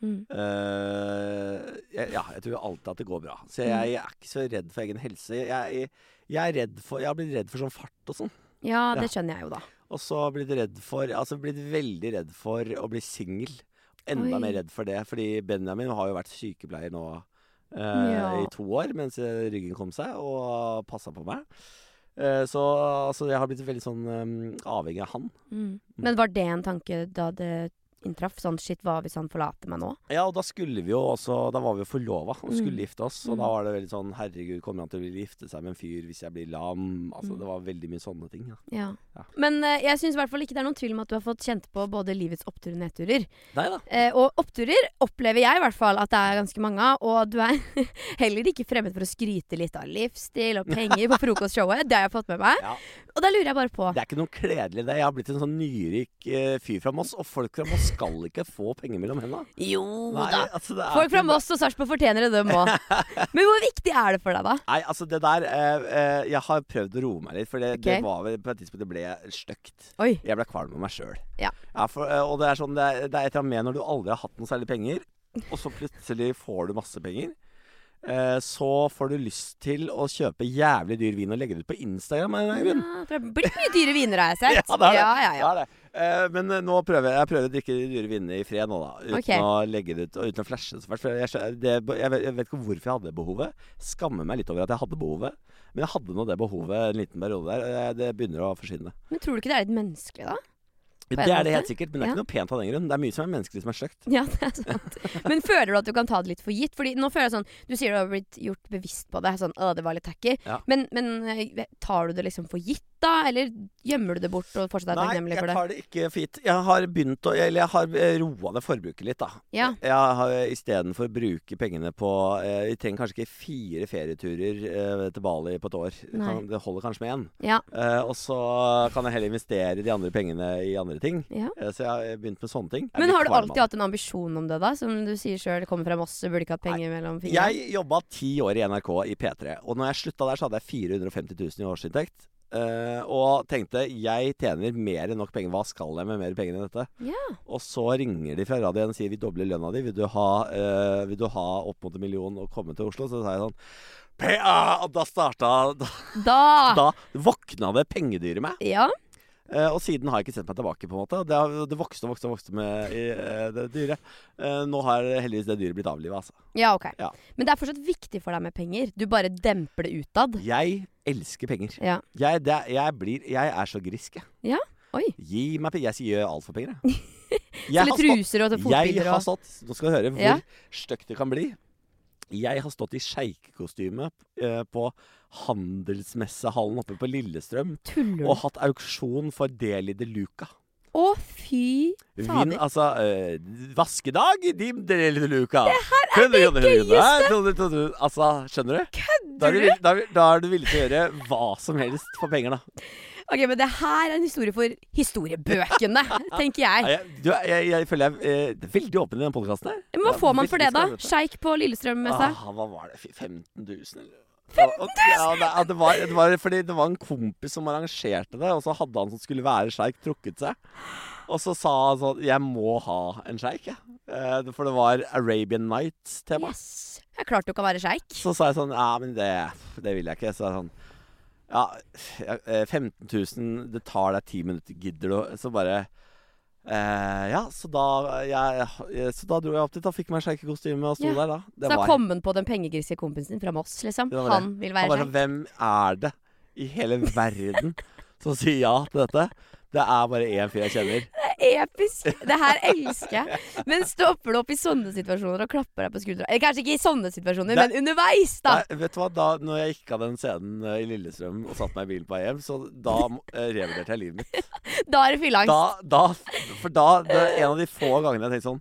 Mm. Eh, jeg, ja, jeg tror alltid at det går bra. Så jeg, er ikke så redd for egen helse. Jeg, jeg er redd for Jeg har blitt redd for sånn fart og sånn. Ja, det Ja. skjønner jeg jo, da. Og så blitt redd for Altså blitt veldig redd for å bli singel. Enda Oi. mer redd for det, fordi Benjamin har jo vært sykepleier nå uh, Ja. i to år mens ryggen kom seg, og passa på meg. Eh, så altså, jeg har blitt veldig sånn um, avhengig av han. Mm. Men var det en tanke da det inntraff? Sånn shit, hva hvis han forlater meg nå? Ja, og da skulle vi jo også Da var vi jo forlova og skulle Mm. gifte oss. Og Mm. da var det veldig sånn Herregud, kommer han til å ville gifte seg med en fyr hvis jeg blir lam? Altså, Mm. det var veldig mye sånne ting. Ja. Ja. Ja. Men uh, jeg syns i hvert fall ikke det er noen tvil om at du har fått kjent på både livets oppturer og nedturer. Nei da. Uh, og oppturer opplever jeg i hvert fall at det er ganske mange av. Og du er heller ikke fremmed for å skryte litt av livsstil og penger på frokostshowet. Det har jeg fått med meg. Ja. Og da lurer jeg bare på Det er ikke noe kledelig, det. Jeg har blitt en sånn nyrik uh, fyr fra Moss, og folk fra Moss skal ikke få penger mellom hendene. Jo Nei, da. altså, det Folk fra Moss og Sarpsborg fortjener det, dem òg. Men hvor viktig er det for deg, da? Nei, altså det der eh, eh, Jeg har prøvd å roe meg litt, for det, okay. det var vel på et tidspunkt det ble stygt. Jeg ble kvalm med meg sjøl. Ja. for, eh, og det er sånn det er, det er et eller annet med når du aldri har hatt noe særlig penger, og så plutselig får du masse penger. Eh, så får du lyst til å kjøpe jævlig dyr vin og legge det ut på Instagram. Ja, det det blir mye dyre viner, har jeg sett. Ja, det er det. Ja, ja, ja. Det er det. Eh, men eh, nå prøver jeg, jeg prøver å drikke de dyre vinene i fred nå, da. Uten okay. å legge det ut, og uten å flashe så fælt. Jeg, det, jeg, vet, ikke hvorfor jeg hadde det behovet. Skammer meg litt over at jeg hadde behovet. Men jeg hadde nå det behovet en liten periode der. Det begynner å forsvinne. Men tror du ikke det er litt menneskelig, da? Det er det helt sikkert, men det er ikke noe pent av den grunn. Det er mye som er menneskelig som er stygt. Ja, det er sant. Men føler du at du kan ta det litt for gitt? Fordi nå føler jeg sånn Du sier du har blitt gjort bevisst på det. Sånn, å, det var litt tacky. Ja. Men, men eh, tar du det liksom for gitt, da? Eller gjemmer du det bort og fortsatt er Nei, takknemlig jeg for det? tar det ikke for gitt. Jeg har begynt å Eller jeg har eh, roa det forbruket litt, da. Ja. Jeg har istedenfor å bruke pengene på eh, Vi trenger kanskje ikke fire ferieturer eh, til Bali på et år. Det, kan, det holder kanskje med én. Ja. Eh, og så kan jeg heller investere de andre pengene i andre ting. ja. Eh, så jeg har begynt med sånne ting. Jeg Men har du alltid hatt en ambisjon om det, da? Som du sier sjøl, kommer fra Moss, burde ikke hatt penger mellom fingrene. Jeg jobba ti år i NRK i P3. Og når jeg slutta der, så hadde jeg 450 000 i årsinntekt. Eh, og tenkte jeg tjener mer enn nok penger. Hva skal jeg med mer penger enn dette? Yeah. Og så ringer de fra radioen og sier vi dobler lønna di. Vil du ha, uh, vil du ha opp mot en million og komme til Oslo? Så sa jeg sånn PA! Og da starta Da, Da! da våkna det pengedyret meg. Ja. Eh, og siden har jeg ikke sett meg tilbake. på en måte Det, har, det vokste og vokste og vokste med i, eh, det dyret. Eh, nå har heldigvis det dyret blitt avliva. Altså. ja, ok. Ja. Men det er fortsatt viktig for deg med penger. Du bare demper det utad. Jeg elsker penger. Ja. Jeg, det, jeg, blir, jeg er så grisk, jeg. Ja. Oi. Gi meg penger. Jeg sier alt for penger, jeg. Selge truser og Jeg fotbilder har stått Nå skal du høre hvor Ja. stygt det kan bli. Jeg har stått i sjeikekostyme eh, på Handelsmessehallen oppe på Lillestrøm Tuller og hatt auksjon for Deli de Luca. Å, fy fader. altså øh, Vaskedag din Deli de Luca. Det her er det gøyeste! Altså, skjønner du? Er Kødder du, da, da er du villig til å gjøre hva som helst for penger, da. Ok, men det her er en historie for historiebøkene, tenker jeg. Jeg, du, jeg, jeg føler jeg eh, er veldig åpen i den podkasten her. Men hva får man for det, da? Sjeik på Lillestrøm med seg? Ah, hva var det? 15 000, eller? 15 000? Ja, det, det, var, det var fordi det var en kompis som arrangerte det, og så hadde han som skulle være sjeik, trukket seg. Og så sa han sånn Jeg må ha en sjeik, jeg. Ja. for det var Arabian Nights-tema. Yes. Jeg klarte jo ikke å være sjeik. Så sa jeg sånn Ja, men det, det vil jeg ikke. Så er sånn Ja, ja, eh, 15 000, det tar deg ti minutter, gidder du? Så bare eh, Ja, så da jeg, Så da dro jeg opp dit og fikk meg sjeikekostyme og sto Ja. der, da. Så da kom han på den pengegriske kompisen din fra Moss, liksom. Det det. Han vil være sjeik. sånn Hvem er det i hele verden som sier ja til dette? Det er bare én fyr jeg kjenner. Det er episk. Det her elsker jeg. Men stopper du opp i sånne situasjoner og klapper deg på skuldra? Eller kanskje ikke i sånne situasjoner, det, men underveis, da. Nei, vet du hva, da når jeg gikk av den scenen eh, i Lillestrøm og satte meg i bilen på hjem, så da eh, revurderte jeg livet mitt. Da er det fylleangst. Da, da, for da det er en av de få gangene jeg tenkte sånn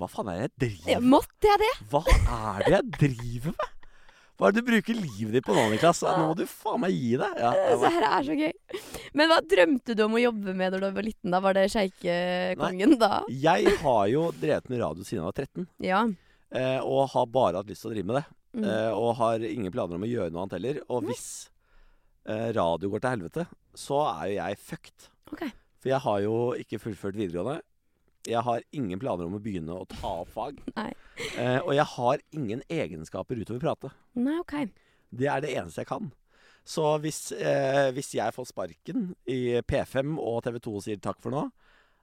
Hva faen er det jeg driver med? Måtte jeg det? Hva er det jeg driver med? Hva er det du bruker livet ditt på nå, Niklas? Nå må du faen meg gi deg. Ja, Det bare, her er så gøy. Men hva drømte du om å jobbe med da du var liten? da? Var det sjeikekongen da? jeg har jo drevet med radio siden jeg var 13, Ja. eh, og har bare hatt lyst til å drive med det. Mm. Eh, og har ingen planer om å gjøre noe annet heller. Og hvis eh, radio går til helvete, så er jo jeg fucked. Okay. For jeg har jo ikke fullført videregående. Jeg har ingen planer om å begynne å ta opp fag. Eh, og jeg har ingen egenskaper utover prate. Nei, ok. Det er det eneste jeg kan. Så hvis, eh, hvis jeg får sparken i P5 og TV 2 sier takk for nå,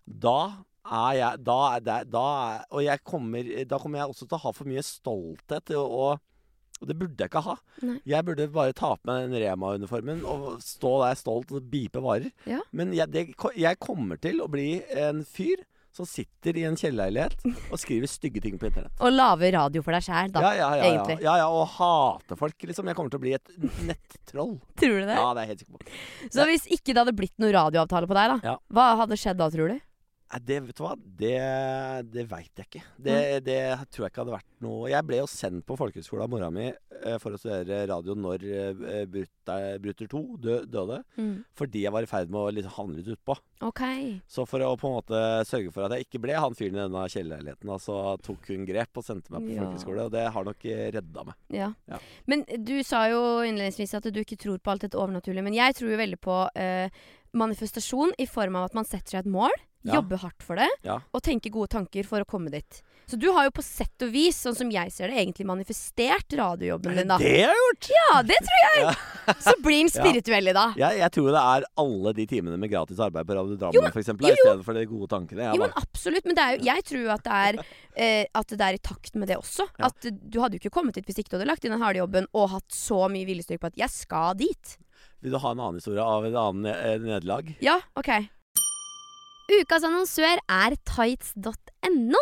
da er jeg da er det, da er, Og jeg kommer, da kommer jeg også til å ha for mye stolthet, og, og det burde jeg ikke ha. Nei. Jeg burde bare ta på meg den Rema-uniformen og stå der stolt og bipe varer. Ja. Men jeg, det, jeg kommer til å bli en fyr som sitter i en kjellerleilighet og skriver stygge ting på internett. Og lager radio for deg sjæl, da. Ja, ja, ja, ja, egentlig. ja, ja, og hate folk, liksom. Jeg kommer til å bli et nettroll. Tror du det? Ja, det er jeg helt sikker på. Så hvis ikke det hadde blitt noen radioavtale på deg, da, hva hadde skjedd da, tror du? Det, vet du hva, det, det veit jeg ikke. Det, det tror jeg ikke hadde vært noe Jeg ble jo sendt på folkehøyskolen av mora mi eh, for å studere radio når eh, Brutter, Brutter 2 døde. Mm. Fordi jeg var i ferd med å liksom havne litt utpå. Okay. Så for å på en måte sørge for at jeg ikke ble han fyren i denne kjellerleiligheten, så tok hun grep og sendte meg på Ja. folkehøyskole. Og det har nok eh, redda meg. Ja. Ja. Men du sa jo innledningsvis at du ikke tror på alt dette overnaturlige. Men jeg tror jo veldig på eh, manifestasjon i form av at man setter seg et mål, Ja. jobber hardt for det, Ja. og tenker gode tanker for å komme dit. Så du har jo på sett og vis, sånn som jeg ser det, egentlig manifestert radiojobben din, da. Det har jeg gjort! Ja, det tror jeg! Så blir den spirituell i da. Jeg, jeg tror det er alle de timene med gratis arbeid på Radio Drammen f.eks., i stedet for de gode tankene. Jo, men absolutt. Men det er jo, jeg tror jo at det er eh, At det er i takt med det også. Ja. At du hadde jo ikke kommet hit hvis ikke du hadde lagt inn den harde jobben og hatt så mye viljestyrke på at 'jeg skal dit'. Vil du ha en annen historie av et annet eh, nederlag? Ja, ok. Ukas annonsør er tights.no.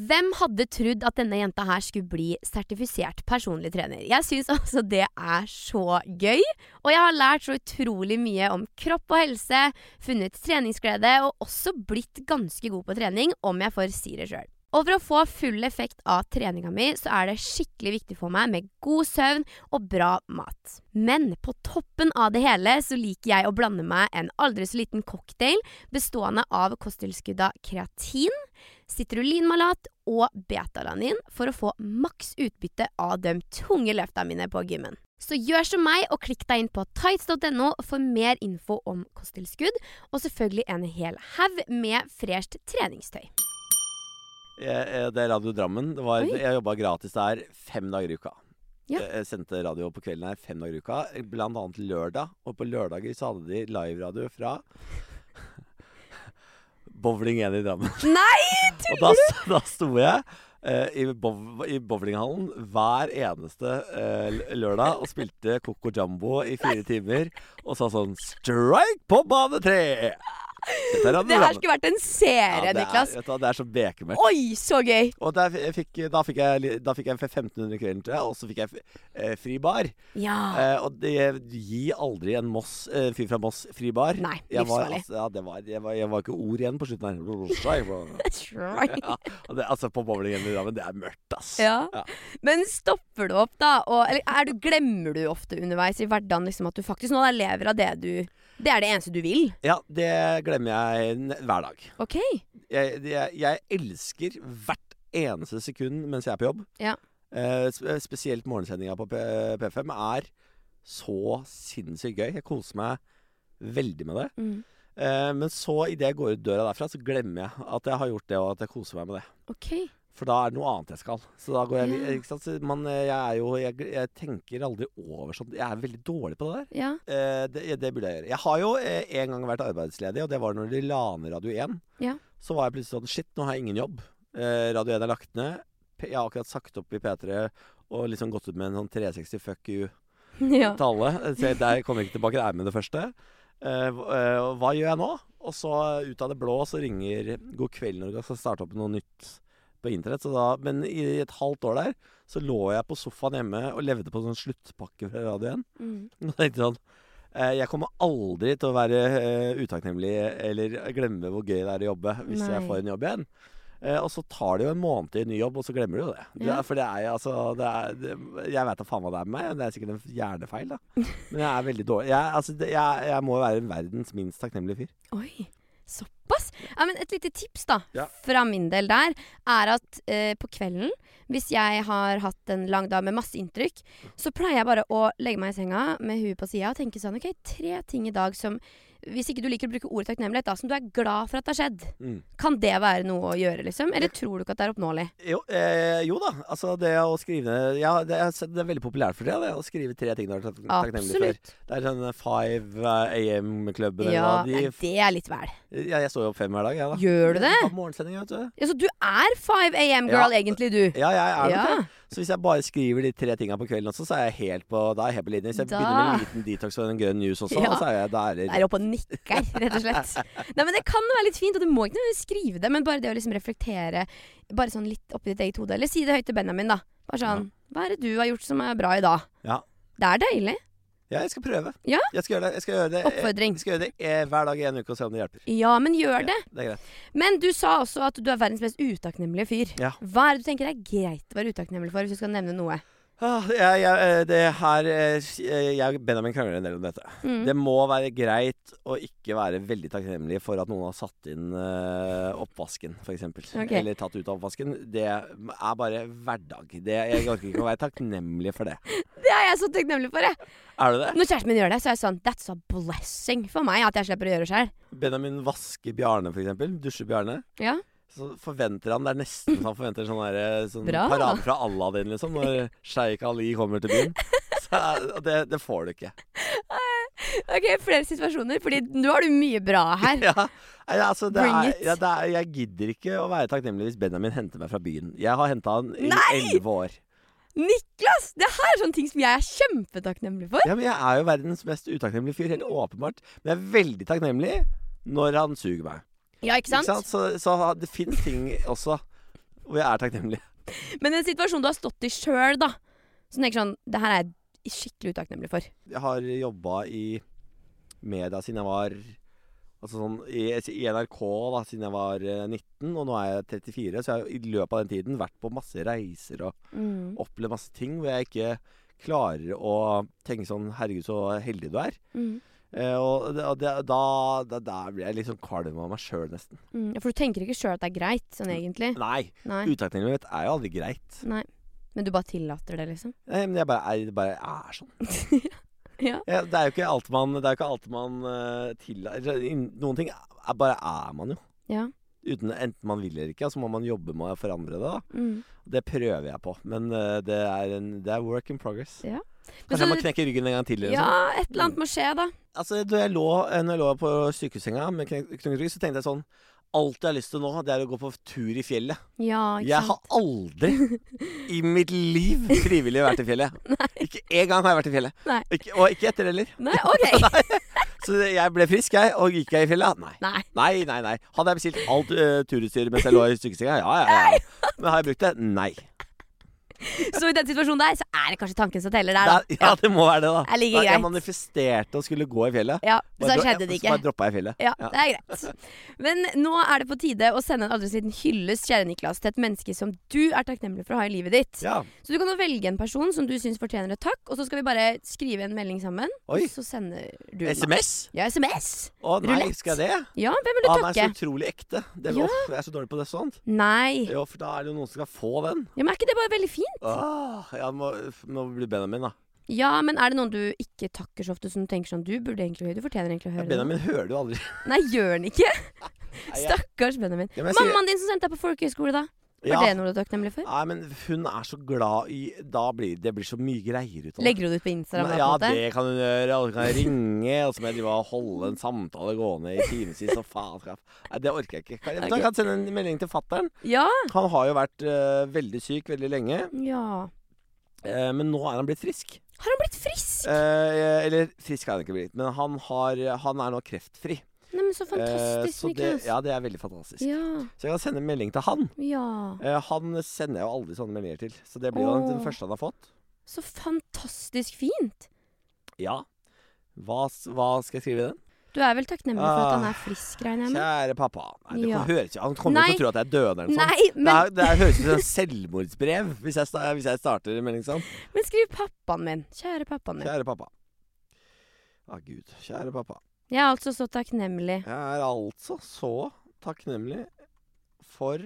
Hvem hadde trodd at denne jenta her skulle bli sertifisert personlig trener? Jeg syns altså det er så gøy, og jeg har lært så utrolig mye om kropp og helse, funnet treningsglede og også blitt ganske god på trening, om jeg får si det sjøl. Og for å få full effekt av treninga mi, så er det skikkelig viktig for meg med god søvn og bra mat. Men på toppen av det hele så liker jeg å blande meg en aldri så liten cocktail bestående av kosttilskudda kreatin, citrullinmalat og betalanin for å få maks utbytte av de tunge løfta mine på gymmen. Så gjør som meg og klikk deg inn på tights.no for mer info om kosttilskudd, og selvfølgelig en hel haug med fresht treningstøy. Jeg, eh, det er Radio Drammen. Det var, jeg jobba gratis der fem dager i uka. Ja. Jeg jeg sendte radio på kvelden her fem dager i uka, blant annet lørdag. Og på lørdager så hadde de liveradio fra Bowling 1 i Drammen. Nei, Og da, da sto jeg Uh, i, bov, i bowlinghallen hver eneste uh, lørdag og spilte Coco Jumbo i fire timer og sa sånn Strike på bane tre! Er Det her skulle vært en serie, Ja, er- Niklas. vet du Det er så bekmørkt. Oi, så gøy! Og der fikk, da, fikk jeg, da fikk jeg 1500 kvelden til, og så fikk jeg eh, fri bar. Ja. Eh, og det gir aldri en Moss, eh, fyr fra Moss fri bar. Nei, Jeg var, altså, ja, det var, jeg, var, jeg var ikke ord igjen på slutten her. ja, det, altså, på bowlingen i Drammen, det er mørkt, ass. Ja. Ja. Men stopper du opp, da? Og, eller er du, glemmer du ofte underveis i hverdagen liksom, at du faktisk nå er lever av det du Det er det eneste du vil? Ja, det glemmer jeg hver dag. OK. Jeg, jeg, jeg elsker hvert eneste sekund mens jeg er på jobb. Ja. Eh, spesielt morgensendinga på P P5 er så sinnssykt gøy. Jeg koser meg veldig med det. Mm. Eh, men så idet jeg går ut døra derfra, så glemmer jeg at jeg har gjort det, og at jeg koser meg med det. OK. For da er det noe annet jeg skal. Så da går jeg ikke sant? Man, eh, jeg er jo jeg, jeg tenker aldri over sånt. Jeg er veldig dårlig på det der. Ja. Eh, det, det burde jeg gjøre. Jeg har jo eh, en gang vært arbeidsledig, og det var når de la ned Radio 1. Ja. Så var jeg plutselig sånn Shit, nå har jeg ingen jobb. Eh, Radio 1 er lagt ned. Jeg har akkurat sagt opp i P3 og liksom gått ut med en sånn 360 fuck you ja. Så der kommer jeg ikke tilbake. Det er med det første. Eh, eh, hva gjør jeg nå? Og så ut av det blå så ringer God kveld Norge og skal starte opp noe nytt på internett. Så da, men i et halvt år der så lå jeg på sofaen hjemme og levde på sånn sluttpakke fra radioen. Mm. Og tenkte sånn eh, Jeg kommer aldri til å være eh, utakknemlig eller glemme hvor gøy det er å jobbe hvis Nei. jeg får en jobb igjen. Eh, og så tar det jo en måned i en ny jobb, og så glemmer du jo det. det Ja. er, for det er jo altså det er, det, Jeg veit da faen hva det er med meg. Det er sikkert en hjernefeil, da. Men jeg er veldig dårlig. Jeg, altså, det, jeg, jeg må jo være verdens minst takknemlige fyr. Oi. Såpass? Ja, men et lite tips da, Ja. fra min del der, er at eh, på kvelden, hvis jeg har hatt en lang dag med masse inntrykk, så pleier jeg bare å legge meg i senga med huet på sida og tenke sånn OK, tre ting i dag som Hvis ikke du liker å bruke ordet takknemlighet, da, som du er glad for at det har skjedd. Mm. Kan det være noe å gjøre, liksom? Eller tror du ikke at det er oppnåelig? Jo, eh, jo da. Altså, det å skrive Ja, det er, det er veldig populært for tida, det. Å skrive tre ting du er tak- takknemlig for. Det er sånn Five eh, AM-klubben Ja, eller nei, De, det er litt vel. Ja, jeg står jo opp fem hver dag, jeg, da. Gjør du det? Har morgensending, vet du. Ja, så du er 5 AM-girl, Ja. egentlig, du? Ja, jeg er nok Ja. det. Så hvis jeg bare skriver de tre tinga på kvelden også, så er jeg helt på, da er jeg helt på linje. Hvis jeg Da- begynner med en liten detox og en grønn news også, Ja. så er jeg, der. er det er oppe og nikker, rett og slett. Nei, men Det kan være litt fint, og du må ikke skrive det, men bare det å liksom reflektere bare sånn litt oppi ditt eget hode. Eller si det høyt til Benjamin, da. Bare sånn Hva er det du har gjort som er bra i dag? Ja. Det er deilig. Ja, jeg skal prøve. Ja. Jeg skal gjøre det, jeg skal gjøre det, Oppfordring. jeg skal gjøre det eh, hver dag i en uke og se om det hjelper. Ja, men gjør det. Ja, det er greit. Men du sa også at du er verdens mest utakknemlige fyr. Ja. Hva er det du tenker er greit å være utakknemlig for, hvis du skal nevne noe? Ah, jeg, jeg, eh, det her eh, Jeg og Benjamin krangler en del om dette. Mm. Det må være greit å ikke være veldig takknemlig for at noen har satt inn uh, oppvasken, f.eks. Okay. Eller tatt ut oppvasken. Det er bare hverdag. Det, jeg orker ikke å være takknemlig for det. Det er jeg så takknemlig for, jeg. Er du det? Når kjæresten min gjør det, så er jeg sånn That's a blessing for meg at jeg slipper å gjøre det sjøl. Benjamin vasker Bjarne, f.eks. Dusjer Bjarne. Ja. Så forventer han Det er nesten så han forventer sånn, der, sånn parade fra Aladdin, liksom. Når Sheikh Ali kommer til byen. Så, det, det får du ikke. Ok, flere situasjoner, Fordi nå har du mye bra her. Ja, altså, det Bring er, it. ja, det er, jeg gidder ikke å være takknemlig hvis Benjamin henter meg fra byen. Jeg har henta han i elleve år. Niklas! Det her er sånne ting som jeg er kjempetakknemlig for. Ja, men Jeg er jo verdens mest utakknemlige fyr, helt åpenbart. Men jeg er veldig takknemlig når han suger meg. Ja, ikke sant? Ikke sant? Så, så det fins ting også hvor jeg er takknemlig. Men en situasjon du har stått i sjøl, da. Så tenker sånn Det her er jeg skikkelig utakknemlig for. Jeg har jobba i media siden jeg var Altså sånn i, i NRK da, siden jeg var eh, 19, og nå er jeg 34. Så jeg har i løpet av den tiden vært på masse reiser og Mm. opplevd masse ting hvor jeg ikke klarer å tenke sånn Herregud, så heldig du er. Mm. Eh, og det, det, da, da, da blir jeg litt sånn kvalm av meg sjøl, nesten. Mm. For du tenker ikke sjøl at det er greit, sånn egentlig? Nei. Nei. Utakknemlighet er jo aldri greit. Nei. Men du bare tillater det, liksom? Nei, men jeg bare er, bare er sånn. Ja. Ja, det er jo ikke alt man Det er ikke alt man uh, tillater Noen ting er, bare er man jo. Ja. Uten Enten man vil eller ikke. Så må man jobbe med å forandre det. Mm. Det prøver jeg på. Men uh, det, er en, det er work in progress. Ja. Kanskje jeg må knekke ryggen en gang til. Eller ja, et eller annet må skje, da. Altså, da jeg lå, eh, når jeg lå på sykehussenga med knekt rygg, så tenkte jeg sånn Alt jeg har lyst til nå, det er å gå på tur i fjellet. Ja, ikke Jeg har aldri i mitt liv frivillig vært i fjellet. Ikke én gang har jeg vært i fjellet. Nei. Ikke, og ikke etter heller. Nei, ok. Så jeg ble frisk, jeg. Og gikk jeg i fjellet? Nei. Nei. Nei, nei, nei. Hadde jeg bestilt alt uh, turutstyret mens jeg lå i sykesenga? Ja, ja, ja. Men har jeg brukt det? Nei. Så i den situasjonen der, så er det kanskje tanken som teller der, da. Er- ja, det må være det, da. Det er like Jeg manifesterte å skulle gå i fjellet. Ja, så Bare skjedde det ikke. Så bare droppa jeg fjellet. Ja, det er greit. Men nå er det på tide å sende en aldri siden liten hyllest, kjære Niklas, til et menneske som du er takknemlig for å ha i livet ditt. Ja. Så du kan nå velge en person som du syns fortjener et takk, og så skal vi bare skrive en melding sammen. Oi. Og så sender du en. SMS? Ja, SMS. Å nei, Rulett. skal jeg det? Ja, hvem vil du takke? Han er så utrolig ekte. Det, Ja. Åh, jeg er så dårlig på det sånt. Nei. Jo, for da er det jo noen som skal få den. Ja, men er ikke det bare veldig fint? Åh, jeg må, må bli Benjamin, da. Ja, men er det noen du ikke takker så ofte som du tenker sånn Du burde egentlig høre Du fortjener egentlig å Ja, høre Benjamin hører du aldri. Nei, gjør den ikke? Stakkars Benjamin. Ja, Mammaen din som sendte deg på folkehøyskole, da? Var Ja. det noe du er takknemlig for? Nei, men hun er så glad i Da blir det blir så mye greier ut av det. Legger hun det ut på Instagram? da, ja, på det kan hun gjøre. Og så kan jeg ringe, og så må jeg drive og holde en samtale gående i timevis og faenskap. Nei, det orker jeg ikke. Kan jeg, Ok. kan sende en melding til fattern. Ja. Han har jo vært uh, veldig syk veldig lenge, ja. Eh, men nå er han blitt frisk. Har han blitt frisk? Eh, eller frisk er han ikke blitt, men han, har, han er nå kreftfri. Nei, men så Eh, fantastisk, så det, Niklas. ja, det er veldig fantastisk. Ja. Så jeg kan sende en melding til han. ja. Eh, han sender jeg jo aldri sånne meldinger til, så det blir jo den Åh. første han har fått. Så fantastisk fint. Ja. Hva, s- hva skal jeg skrive i den? Du er vel takknemlig for at han Ah. er frisk, regner jeg med? Kjære pappa. Nei, det Ja. ikke, Han kommer jo til å tro at jeg er døende eller noe sånt. Det, men, det er, høres ut som et selvmordsbrev hvis jeg, hvis jeg starter en melding sånn. men skriv pappaen min. Kjære pappaen min. Kjære pappa. Å gud. Kjære pappa. Jeg er altså så takknemlig. Jeg er altså så takknemlig for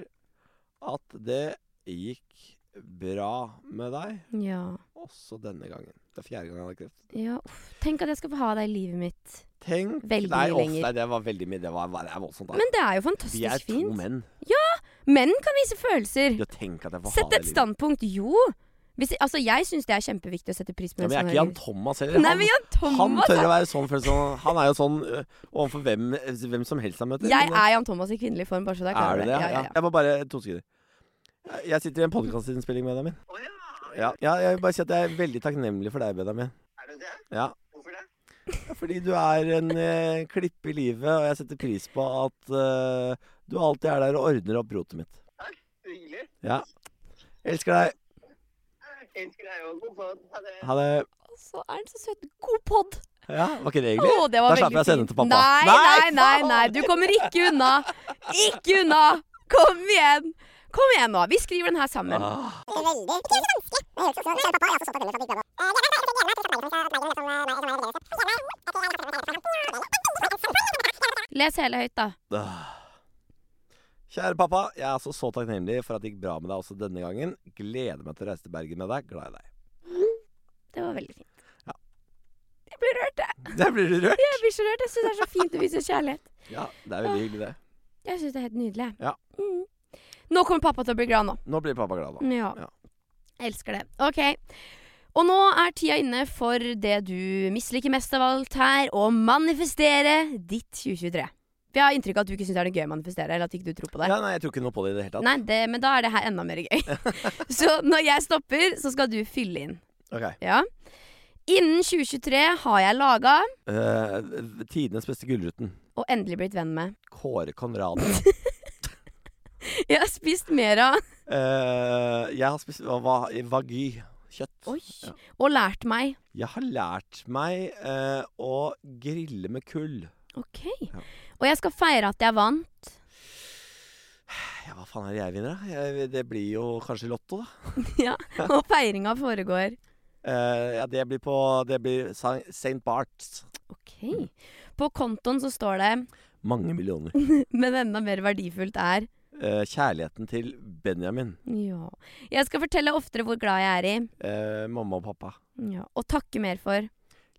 at det gikk bra med deg, Ja. også denne gangen. Det er fjerde gang jeg har kreft. ja. Uff. Tenk at jeg skal få ha deg i livet mitt. Tenk Veldig nei, mye lenger. Nei, det var veldig mye. Det var, var, det er voldsomt. Da. Men det er jo Vi er to fint. menn. Menn kan vise følelser. Ja, tenk at jeg får ha Sett det et livet. standpunkt. Jo. Hvis, altså, jeg syns det er kjempeviktig å sette pris på Ja, men jeg er ikke Jan Thomas heller. Nei, Han- men Jan Han Thomas tør er- å være sånn sånn Han er jo sånn øh, overfor hvem, hvem som helst han møter. Jeg er Jan Thomas i kvinnelig form, bare så det er klart. Er du det? Ja, ja, Ja. Jeg må bare To sekunder. Jeg- sitter i en podkastinnspilling med Benjamin. Ja. Ja, jeg vil bare si at jeg er veldig takknemlig for deg, Benjamin. Er du det? Ja. Hvorfor det? Ja, Fordi du er en eh, klippe i livet, og jeg setter pris på at eh, du alltid er der og ordner opp rotet mitt. Takk. Hyggelig. Ja. Elsker deg. Elsker deg og god pod. Ha det. Ha det. Så er han så søt. God pod. Ja, Var ikke det hyggelig? Å, det Da slapp jeg å sende den til pappa. Nei, Nei, nei, nei. Du kommer ikke unna. Ikke unna. Kom igjen. Kom igjen nå. Vi skriver den her sammen. Ah. Veldig. Vanskelig. Les hele høyt, da. Kjære pappa, jeg er altså så takknemlig for at det gikk bra med deg også denne gangen. Gleder meg til å reise til Bergen med deg. Glad i deg. Det var veldig fint. Ja. Jeg blir rørt, jeg. Der blir du rørt. Jeg blir så rørt. Jeg syns det er så fint å vise kjærlighet. Ja, det er veldig hyggelig, det. Jeg syns det er helt nydelig. Ja. Mm. Nå kommer pappa til å bli glad nå. Nå blir pappa glad, da. Ja. Ja. Elsker det. Ok. Og nå er tida inne for det du misliker mest av alt her, å manifestere ditt 2023. For jeg har inntrykk av at du ikke syns det er noe gøy å manifestere, eller at ikke du tror på det. Ja, nei, jeg tror ikke noe på det i det hele tatt. Nei, det, men da er det her enda mer gøy. så når jeg stopper, så skal du fylle inn. Ok. Ja. Innen 2023 har jeg laga, Eh, tidenes beste Gullruten. og endelig blitt venn med Kåre Conradi. Jeg har spist mer av Eh, jeg har spist Wagyu. Kjøtt. Oi. Ja. og lært meg. Jeg har lært meg uh, å grille med kull. Ok. Ja. Og jeg skal feire at jeg vant. Ja, hva faen er det jeg vinner, da? Jeg, det blir jo kanskje Lotto, da. ja. Og feiringa foregår. Uh, ja, det blir på Det blir St. Barts. Ok. På kontoen så står det Mange millioner. Men enda mer verdifullt er Eh, kjærligheten til Benjamin. Ja. Jeg skal fortelle oftere hvor glad jeg er i. uh, mamma og pappa. Ja. Og takke mer for.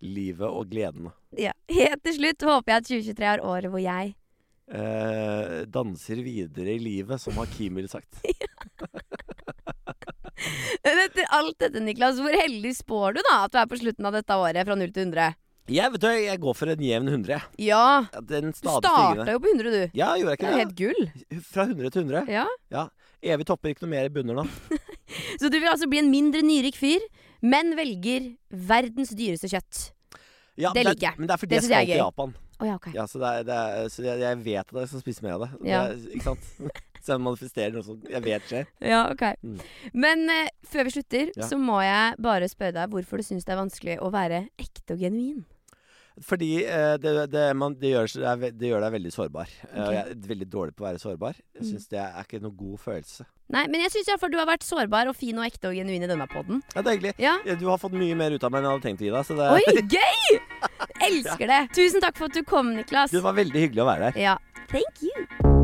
Livet og gledene. Ja. Helt til slutt håper jeg at 2023 er året hvor jeg uh, danser videre i livet, som Hakim ville sagt. Etter alt dette, Niklas, hvor heldig spår du da at du er på slutten av dette året fra 0 til 100? Jeg vet du, jeg går for en jevn 100. Ja. Du starta jo på 100, du. Ja, gjorde jeg Det er ikke helt gull. Fra 100 til 100. Ja. Ja. Evig topper, ikke noe mer i bunner nå. Så du vil altså bli en mindre nyrik fyr, men velger verdens dyreste kjøtt. Ja, Det liker jeg. Men det er fordi Det jeg skal til. Japan. Oh, ja, okay. Ja, så det er, det er, så jeg, jeg vet at jeg skal spise mer av det. Ja. det ikke sant? Så jeg manifesterer noe som jeg vet skjer. Ja, ok. Mm. Men uh, før vi slutter, så må jeg bare spørre deg hvorfor du syns det er vanskelig å være ekte og genuin. Fordi eh, det, det, man, det, gjør, det, gjør deg veldig sårbar. Okay. og jeg er veldig dårlig på å være sårbar. Jeg Mm. syns det er ikke noe god følelse. Nei, men jeg syns iallfall du har vært sårbar og fin og ekte og genuin i denne poden. Ja, det er hyggelig. Ja. Ja, Du har fått mye mer ut av meg enn jeg hadde tenkt å gi deg. Så det, Oi, gøy! Elsker det. Tusen takk for at du kom, Niklas. det var veldig hyggelig å være her. Ja. Thank you.